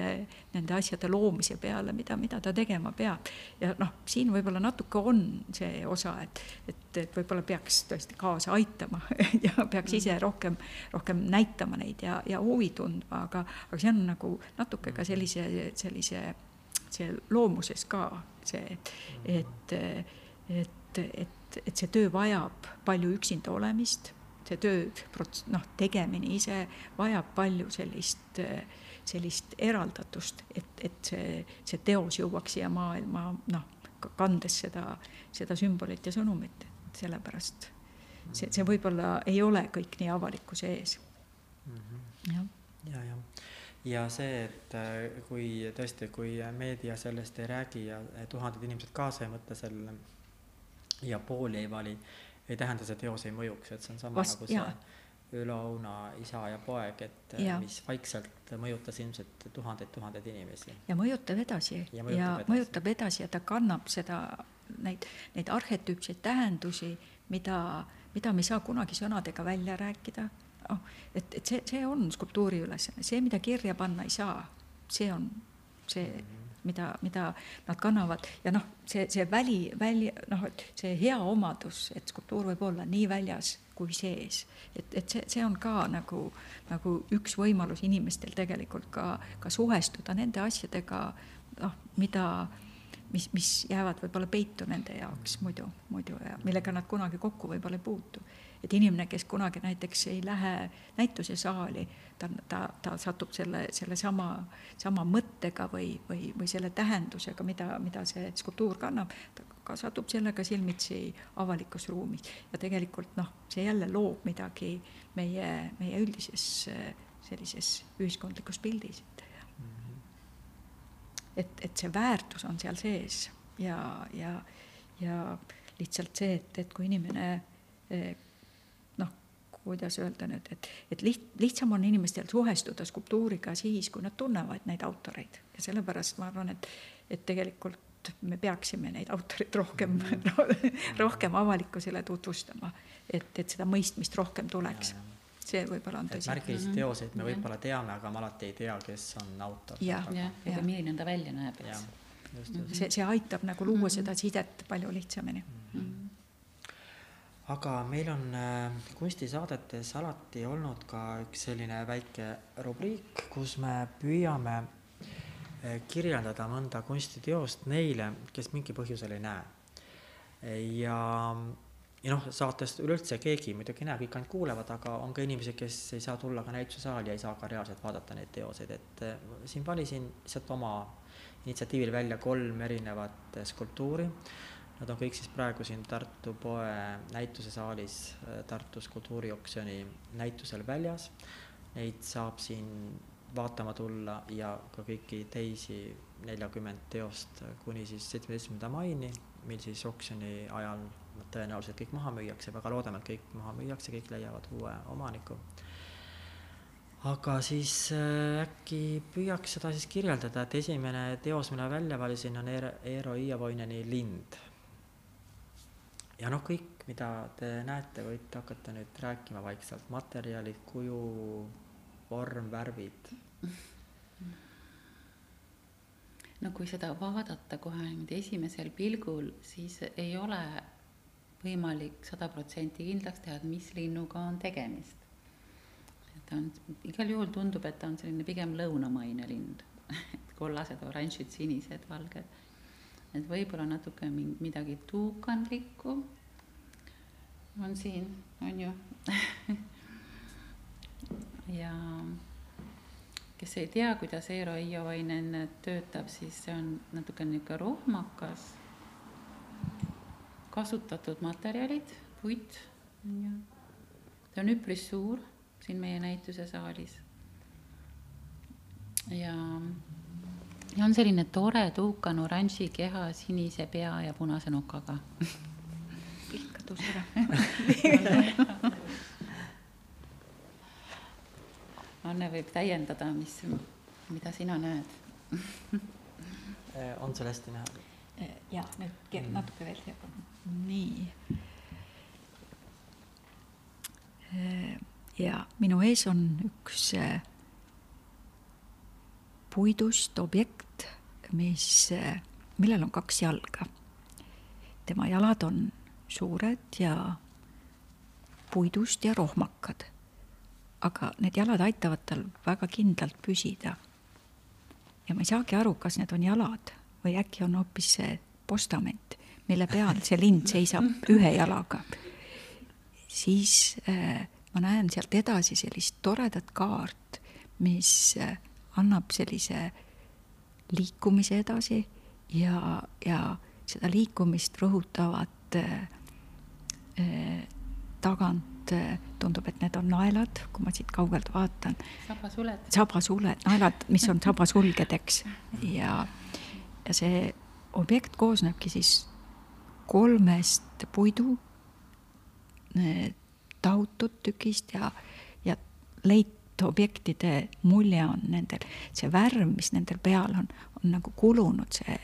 nende asjade loomise peale, mida, mida ta tegema peab. ja noh, siin võib-olla natuke on see osa, et, et, et võib-olla peaks tõesti kaasa aitama [laughs] ja peaks ise rohkem, rohkem näitama neid ja, ja huvi tundma, aga, aga see on nagu natuke ka sellise, sellise, see loomuses ka see, et, et et, et, et see töö vajab palju üksinda olemist, see töö, noh, tegemine ise vajab palju sellist, sellist eraldatust, et, et see, see teos jõuaks siia maailma, noh, kandes seda, seda sümbolit ja sõnumit, et sellepärast see, see võib-olla ei ole kõik nii avalikkuse ees mm. -hmm. jah. ja, ja ja see, et kui tõesti, kui meedia sellest ei räägi ja tuhanded inimesed kaasa ei mõtle sellele ja pooli ei vali, ei tähenda see teos ei mõjuks, et see on sama Vast, nagu see jaa. Ülo Auna isa ja poeg, et ja. mis vaikselt mõjutas ilmselt tuhandeid-tuhandeid inimesi. ja mõjutab edasi ja mõjutab, ja edasi. mõjutab edasi ja ta kannab seda, neid, neid arhetüüpseid tähendusi, mida, mida me ei saa kunagi sõnadega välja rääkida, noh, et, et see, see on skulptuuri ülesanne, see, mida kirja panna ei saa, see on see mm, -hmm mida, mida nad kannavad ja noh, see, see väli, väli, noh, et see hea omadus, et skulptuur võib olla nii väljas kui sees. et, et see, see on ka nagu, nagu üks võimalus inimestel tegelikult ka, ka suhestuda nende asjadega, noh, mida, mis, mis jäävad võib-olla peitu nende jaoks muidu, muidu ja millega nad kunagi kokku võib-olla ei puutu et inimene, kes kunagi näiteks ei lähe näitusesaali, ta, ta, ta satub selle, sellesama, sama mõttega või, või, või selle tähendusega, mida, mida see skulptuur kannab, ta ka satub sellega silmitsi avalikus ruumis. ja tegelikult noh, see jälle loob midagi meie, meie üldises sellises ühiskondlikus pildis. et, et see väärtus on seal sees ja, ja, ja lihtsalt see, et, et kui inimene kuidas öelda nüüd, et, et liht-, lihtsam on inimestel suhestuda skulptuuriga siis, kui nad tunnevad neid autoreid ja sellepärast ma arvan, et, et tegelikult me peaksime neid autoreid rohkem mm., [laughs] rohkem avalikkusele tutvustama, et, et seda mõistmist rohkem tuleks see võib-olla on tõsi. märgilisi mhm. teoseid me võib-olla teame, aga me alati ei tea, kes on autor. jah, ja, ja milline ta välja näeb, eks. see, see aitab nagu luua mm -hmm. seda sidet palju lihtsamini mm. -hmm aga meil on äh, kunstisaadetes alati olnud ka üks selline väike rubriik, kus me püüame äh, kirjeldada mõnda kunstiteost neile, kes mingil põhjusel ei näe. ja, ja noh, saatest üleüldse keegi muidugi näe, kõik ainult kuulevad, aga on ka inimesi, kes ei saa tulla ka näitusesaali ja ei saa ka reaalselt vaadata neid teoseid, et äh, siin valisin lihtsalt oma initsiatiivil välja kolm erinevat skulptuuri Nad on kõik siis praegu siin Tartu poe näitusesaalis äh, Tartus kultuurioksjoni näitusel väljas. Neid saab siin vaatama tulla ja ka kõiki teisi neljakümmet teost kuni siis seitsmeteistkümnenda maini, mil siis oksjoni ajal nad tõenäoliselt kõik maha müüakse, väga loodame, et kõik maha müüakse, kõik leiavad uue omaniku. aga siis äh, äkki püüaks seda siis kirjeldada, et esimene teos, mille välja valisin, on Eero, Eero Iiavoineni Lind ja noh, kõik, mida te näete, võite hakata nüüd rääkima vaikselt, materjalid, kuju, vorm, värvid. no kui seda vaadata kohe niimoodi esimesel pilgul, siis ei ole võimalik sada protsenti kindlaks teha, et mis linnuga on tegemist. et ta on, igal juhul tundub, et ta on selline pigem lõunamaine lind [laughs] kollased, oranžid, sinised, valged. Et võib-olla natuke midagi tuukanlikku on siin, on ju [laughs] ja kes ei tea, kuidas Eero Iiovainen töötab, siis see on natuke niisugune rohmakas, kasutatud materjalid, puit, on ju. ta on üpris suur siin meie näitusesaalis. ja, ja on selline tore tuukan oranži keha, sinise pea ja punase nokaga [laughs] pilk kadus ära [laughs] Anne võib täiendada, mis, mida sina näed [laughs] Eh, on sul hästi näha? ja nüüd ke- natuke veel jagu. nii. ja minu ees on üks eh, puidust objekt, mis, eh, millel on kaks jalga. tema jalad on suured ja puidust ja rohmakad. aga need jalad aitavad tal väga kindlalt püsida ja ma ei saagi aru, kas need on jalad või äkki on hoopis see postament, mille peal see lind seisab ühe jalaga. siis äh, ma näen sealt edasi sellist toredat kaart, mis äh, annab sellise liikumise edasi ja, ja seda liikumist rõhutavad äh, äh, tagant äh, tundub, et need on naelad, kui ma siit kaugelt vaatan sabasuled. sabasuled, naelad, mis on sabasulgedeks ja, ja see objekt koosnebki siis kolmest puidu eh, taotud tükist ja, ja leitobjektide mulje on nendel, see värv, mis nendel peal on, on nagu kulunud, see,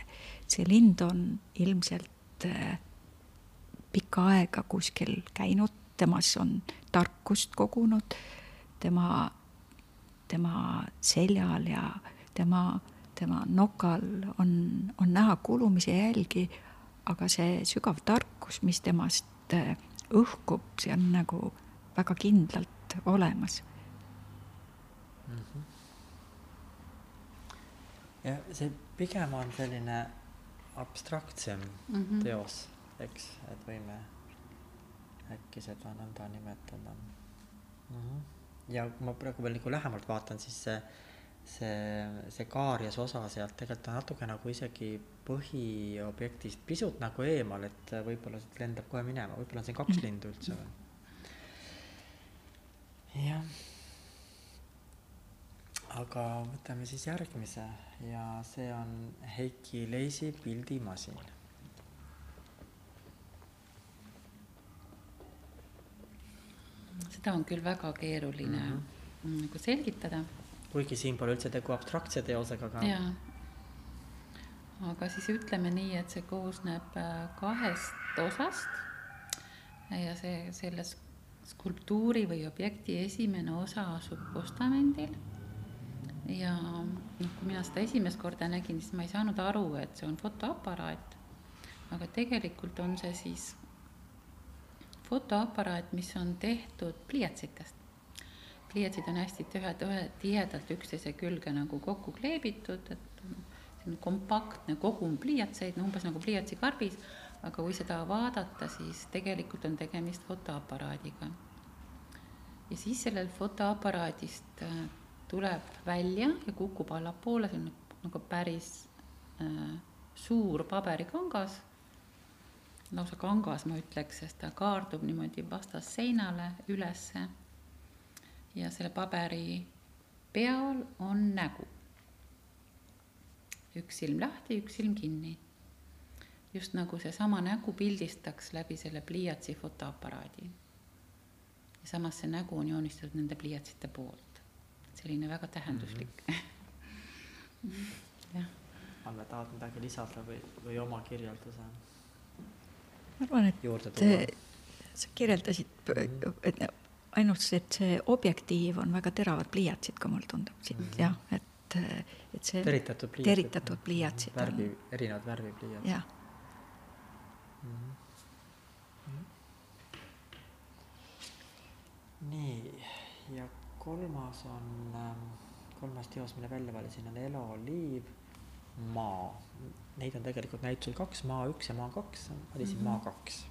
see lind on ilmselt eh, pikka aega kuskil käinud, temas on tarkust kogunud, tema tema seljal ja tema, tema nokal on, on näha kulumise jälgi, aga see sügav tarkus, mis temast äh, õhkub, see on nagu väga kindlalt olemas. Ja see pigem on selline abstraktsem mm. -hmm. teos, eks, et võime äkki seda nõnda nimetada mm. -hmm. ja kui ma praegu veel nagu lähemalt vaatan, siis see, see, see kaarjas osa sealt tegelikult on natuke nagu isegi põhiobjektist pisut nagu eemal, et võib-olla sealt lendab kohe minema, võib-olla on siin kaks Mhm. lindu üldse või? jah. Aga võtame siis järgmise ja see on Heiki Leisi pildimasin. seda on küll väga keeruline mm -hmm. nagu selgitada kuigi siin pole üldse tegu abstraktse teosega, aga jaa. aga siis ütleme nii, et see koosneb äh, kahest osast ja see, selles skulptuuri või objekti esimene osa asub postamendil ja noh, kui mina seda esimest korda nägin, siis ma ei saanud aru, et see on fotoaparaat, aga tegelikult on see siis fotoaparaat, mis on tehtud pliiatsitest. pliiatsid on hästi tühed, ühe, tihedalt üksteise külge nagu kokku kleebitud, et selline kompaktne kogum pliiatseid, no umbes nagu pliiatsikarbis, aga kui seda vaadata, siis tegelikult on tegemist fotoaparaadiga. ja siis sellel fotoaparaadist äh, tuleb välja ja kukub allapoole, see on nagu päris äh, suur paberikangas lausa kangas, ma ütleks, sest ta kaardub niimoodi vastas seinale ülesse. ja selle paberi peal on nägu. üks silm lahti, üks silm kinni. just nagu seesama nägu pildistaks läbi selle pliiatsi fotoaparaadi. ja samas see nägu on joonistatud nende pliiatsite poolt. Selline väga tähenduslik mm. -hmm. [laughs] jah. Anne, tahad midagi lisada või, või oma kirjelduse? ma arvan, et juurde tuua? sa kirjeldasid, et ainult see, et see objektiiv on väga teravad pliiatsid, kui mulle tundub siit mm -hmm. jah, et, et see teritatud pliiatsid. teritatud pliiatsid värvi, erinevad värvipliiatsid. jah mm. -hmm. nii, ja kolmas on, ähm, kolmas teos, mille välja valisin, on Elo Liiv, Maa. Neid on tegelikult näitusel kaks, Maa üks ja Maa kaks, valisin mm -hmm. Maa kaks.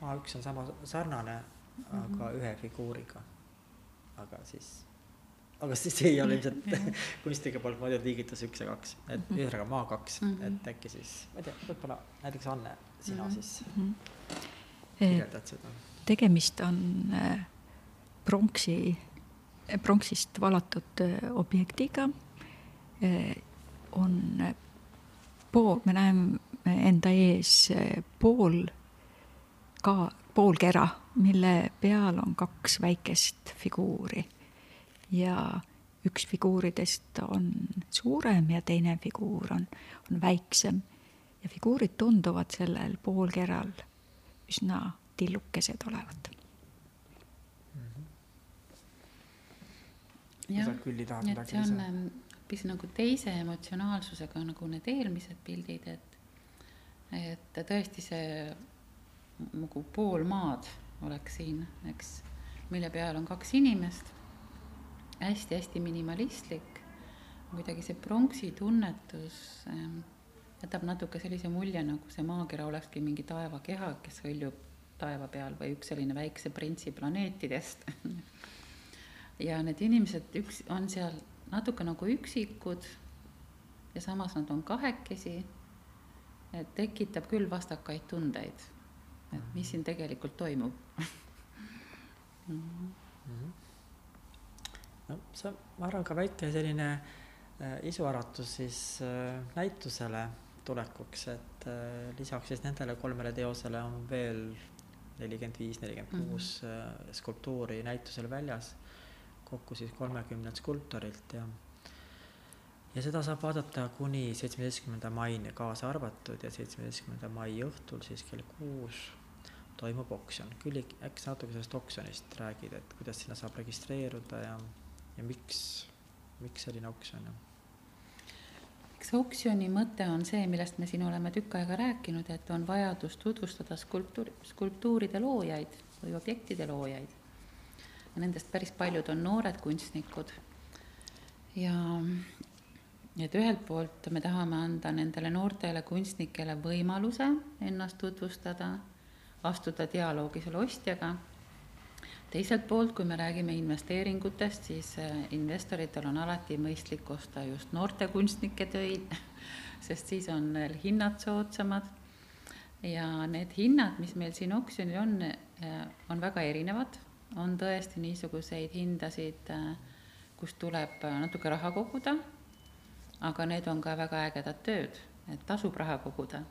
Maa üks on sama sarnane mm, -hmm. aga ühe figuuriga. aga siis, aga siis ei ole ilmselt [laughs] [laughs] kunstnike poolt mõeldud liigitus üks ja kaks, et mm -hmm. ühesõnaga Maa kaks mm, -hmm. et äkki siis, ma ei tea, võib-olla näiteks Anne, sina mm -hmm. siis mm -hmm. kirjeldad seda tegemist on äh, pronksi, pronksist valatud äh, objektiga. Äh, on pool, me näeme enda ees pool ka, poolkera, mille peal on kaks väikest figuuri. ja üks figuuridest on suurem ja teine figuur on, on väiksem. ja figuurid tunduvad sellel poolkeral üsna tillukesed olevat jah, et see on ähm, hoopis nagu teise emotsionaalsusega nagu need eelmised pildid, et, et tõesti see nagu pool maad oleks siin, eks, mille peal on kaks inimest. Hästi,, hästi-hästi minimalistlik, kuidagi see pronksi tunnetus ähm, jätab natuke sellise mulje, nagu see maakera olekski mingi taevakeha, kes hõljub taeva peal või üks selline väikse printsi planeetidest [laughs] ja need inimesed, üks on seal natuke nagu üksikud ja samas nad on kahekesi. et tekitab küll vastakaid tundeid, et mis siin tegelikult toimub [laughs] mm. -hmm. no see, ma arvan, ka väike selline äh, isuäratus siis äh, näitusele tulekuks, et äh, lisaks siis nendele kolmele teosele on veel nelikümmend viis, nelikümmend kuus mhm. äh, skulptuuri näitusel väljas kokku siis kolmekümnelt skulptorilt ja ja seda saab vaadata kuni seitsmeteistkümnenda maini kaasa arvatud ja seitsmeteistkümnenda mai õhtul siis kell kuus toimub oksjon. Küllik, äkki sa natuke sellest oksjonist räägid, et kuidas sinna saab registreeruda ja, ja miks, miks selline oksjon? eks oksjoni mõte on see, millest me siin oleme tükk aega rääkinud, et on vajadus tutvustada skulptuur, skulptuuride loojaid või objektide loojaid nendest päris paljud on noored kunstnikud. ja et ühelt poolt me tahame anda nendele noortele kunstnikele võimaluse ennast tutvustada, astuda dialoogi selle ostjaga. teiselt poolt, kui me räägime investeeringutest, siis äh, investoritel on alati mõistlik osta just noorte kunstnike töid, [laughs] sest siis on neil hinnad soodsamad. ja need hinnad, mis meil siin oksjonil on, äh, on väga erinevad on tõesti niisuguseid hindasid, äh, kust tuleb äh, natuke raha koguda, aga need on ka väga ägedad tööd, et tasub raha koguda.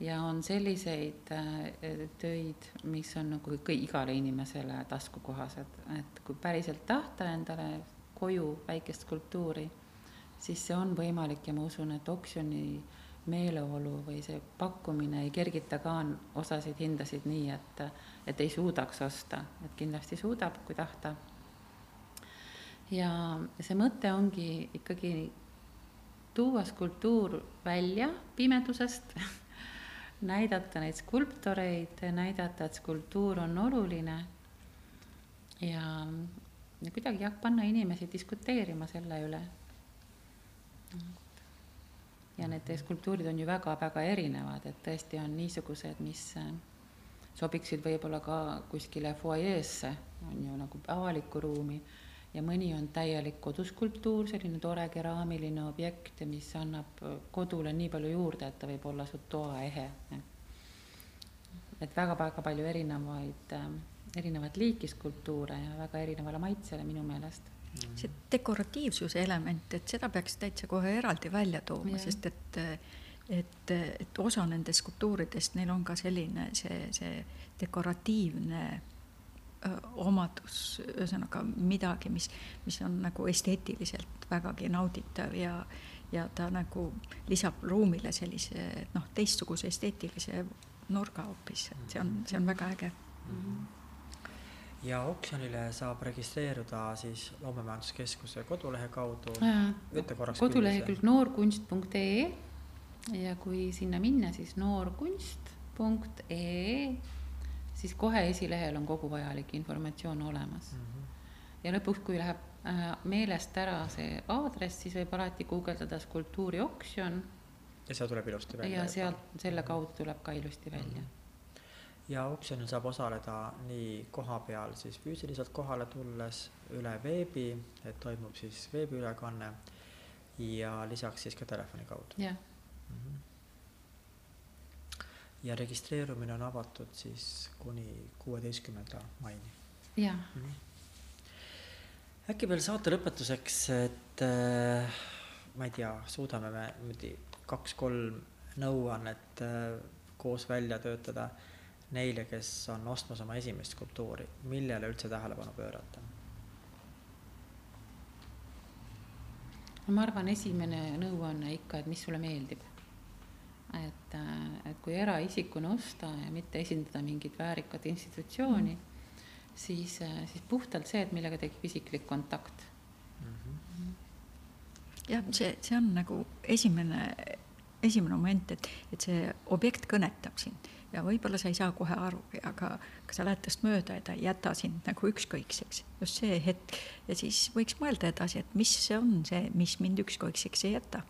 ja on selliseid äh, töid, mis on nagu igale inimesele taskukohased, et kui päriselt tahta endale koju väikest skulptuuri, siis see on võimalik ja ma usun, et oksjoni meeleolu või see pakkumine ei kergita ka osasid hindasid nii, et et ei suudaks osta, et kindlasti suudab, kui tahta. ja see mõte ongi ikkagi tuua skulptuur välja pimedusest [laughs] näidata neid skulptoreid, näidata, et skulptuur on oluline ja, ja kuidagi jah, panna inimesi diskuteerima selle üle. Ja need skulptuurid on ju väga-väga erinevad, et tõesti on niisugused, mis sobiksid võib-olla ka kuskile fuajeesse, on ju nagu avalikku ruumi ja mõni on täielik koduskulptuur, selline tore keraamiline objekt, mis annab kodule nii palju juurde, et ta võib olla su toaehe. et väga-väga palju erinevaid, erinevat liiki skulptuure ja väga erinevale maitsele minu meelest see dekoratiivsuse element, et seda peaks täitsa kohe eraldi välja tooma, sest et et, et osa nendest skulptuuridest, neil on ka selline see, see dekoratiivne omadus, ühesõnaga midagi, mis, mis on nagu esteetiliselt vägagi nauditav ja, ja ta nagu lisab ruumile sellise noh, teistsuguse esteetilise nurga hoopis, et see on, see on väga äge mm. -hmm ja oksjonile saab registreeruda siis Loomemajanduskeskuse kodulehe kaudu. ütle korraks. kodulehekülg noorkunst.ee ja kui sinna minna, siis noorkunst.ee siis kohe esilehel on kogu vajalik informatsioon olemas mm. -hmm. ja lõpuks, kui läheb äh, meelest ära see aadress, siis võib alati guugeldada skulptuuri oksjon. ja see tuleb ilusti välja. ja sealt, selle kaudu tuleb ka ilusti välja mm. -hmm ja oksjonil saab osaleda nii koha peal siis füüsiliselt kohale tulles üle veebi, et toimub siis veebiülekanne ja lisaks siis ka telefoni kaudu. jah mm. -hmm ja registreerumine on avatud siis kuni kuueteistkümnenda maini. jah mm. -hmm. äkki veel saate lõpetuseks, et äh, ma ei tea, suudame me niimoodi kaks-kolm nõuannet äh, koos välja töötada neile, kes on ostmas oma esimest skulptuuri, millele üldse tähelepanu pöörata? ma arvan, esimene nõuanne ikka, et mis sulle meeldib et, äh, et kui eraisikuna osta ja mitte esindada mingit väärikat institutsiooni mm, -hmm. siis, äh, siis puhtalt see, et millega tekib isiklik kontakt mm. -hmm. jah, see, see on nagu esimene, esimene moment, et, et see objekt kõnetab sind ja võib-olla sa ei saa kohe aru, aga, aga sa lähed tast mööda ja ta ei jäta sind nagu ükskõikseks, just see hetk. ja siis võiks mõelda edasi, et mis see on see, mis mind ükskõikseks ei jäta.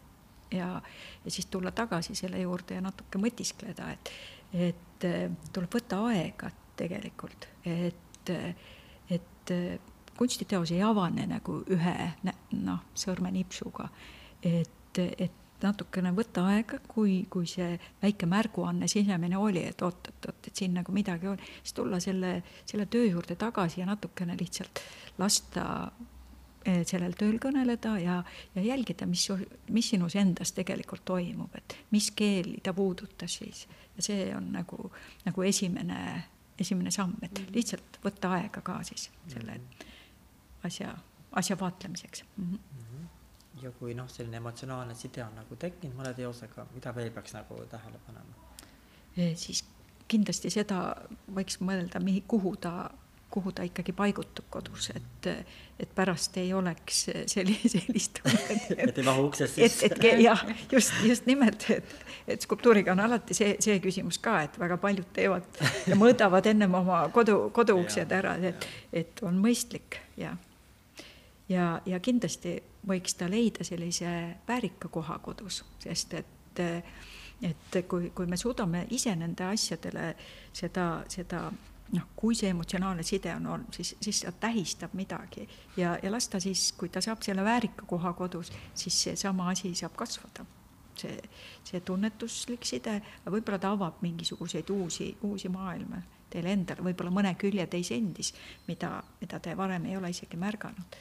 Ja, ja siis tulla tagasi selle juurde ja natuke mõtiskleda, et, et eh, tuleb võtta aega tegelikult, et, et kunstiteos ei avane nagu ühe noh, sõrmenipsuga, et, et natukene võtta aega, kui, kui see väike märguanne sisemine oli, et oot-oot-oot, et siin nagu midagi on, siis tulla selle, selle töö juurde tagasi ja natukene lihtsalt lasta Eh, sellel tööl kõneleda ja, ja jälgida, mis, mis sinus endas tegelikult toimub, et mis keeli ta puudutas siis. ja see on nagu, nagu esimene, esimene samm, et -hmm. lihtsalt võtta aega ka siis selle -hmm. asja, asja vaatlemiseks mm. -hmm. Ja kui noh, selline emotsionaalne side on nagu tekkinud mõne teosega, mida veel peaks nagu tähele panema? Siis kindlasti seda võiks mõelda, kuhu ta kuhu ta ikkagi paigutub kodus, et, et pärast ei oleks selli-, [laughs] sellist et ei mahu uksest sisse. et, et jah, just, just nimelt, et, et skulptuuriga on alati see, see küsimus ka, et väga paljud teevad ja mõõdavad ennem oma kodu, koduuksed ära, et, et on mõistlik ja, ja, ja kindlasti võiks ta leida sellise väärika koha kodus, sest et et kui, kui me suudame ise nende asjadele seda, seda noh, kui see emotsionaalne side on olnud, siis, siis ta tähistab midagi ja, ja las ta siis, kui ta saab selle väärika koha kodus, siis seesama asi saab kasvada. see, see tunnetuslik side, võib-olla ta avab mingisuguseid uusi, uusi maailma teile endale, võib-olla mõne külje teis endis, mida, mida te varem ei ole isegi märganud.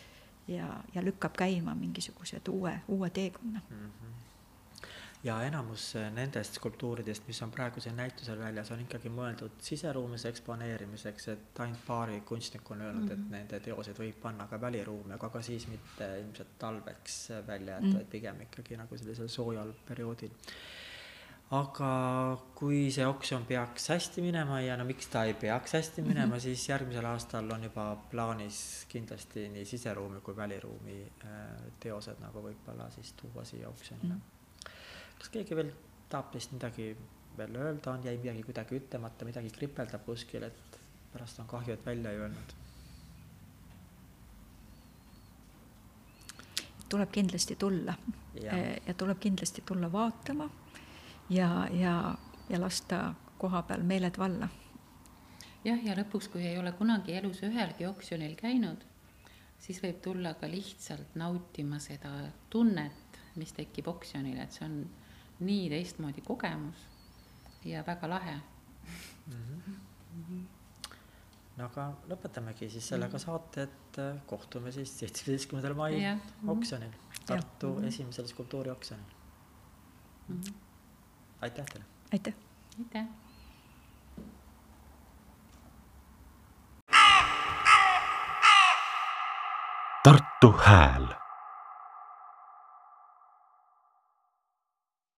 Ja, ja lükkab käima mingisugused uue, uue teekonna mm. -hmm ja enamus eh, nendest skulptuuridest, mis on praegusel näitusel väljas, on ikkagi mõeldud siseruumis eksponeerimiseks, et ainult paari kunstnik on öelnud mm, -hmm. et mhm. nende teoseid võib panna ka väliruumi, aga ka siis mitte ilmselt talveks välja jätta mm, -hmm. vaid pigem ikkagi nagu sellisel soojal perioodil. Aga kui see oksjon peaks hästi minema ja no miks ta ei peaks hästi mhm. minema mm, -hmm. siis järgmisel aastal on juba plaanis kindlasti nii siseruumi kui väliruumi eh, teosed nagu võib-olla siis tuua siia oksjonile mm. -hmm kas keegi veel tahab teist midagi veel öelda, on, jäi midagi kuidagi ütlemata, midagi kripeldab kuskil, et pärast on kahju, et välja ei öelnud? tuleb kindlasti tulla ja. Ja tuleb kindlasti tulla vaatama ja, ja, ja lasta koha peal meeled valla. jah, ja lõpuks, kui ei ole kunagi elus ühelgi oksjonil käinud, siis võib tulla ka lihtsalt nautima seda tunnet, mis tekib oksjonil, et see on nii teistmoodi kogemus ja väga lahe mm. -hmm. Mm -hmm. no aga lõpetamegi siis sellega mhm. saate, et äh, kohtume siis seitsmeteistkümnendal mail ja. oksjonil, Tartu ja. esimesel skulptuurioksjonil mm. -hmm. Aitäh teile. aitäh. aitäh. Tartu Hääl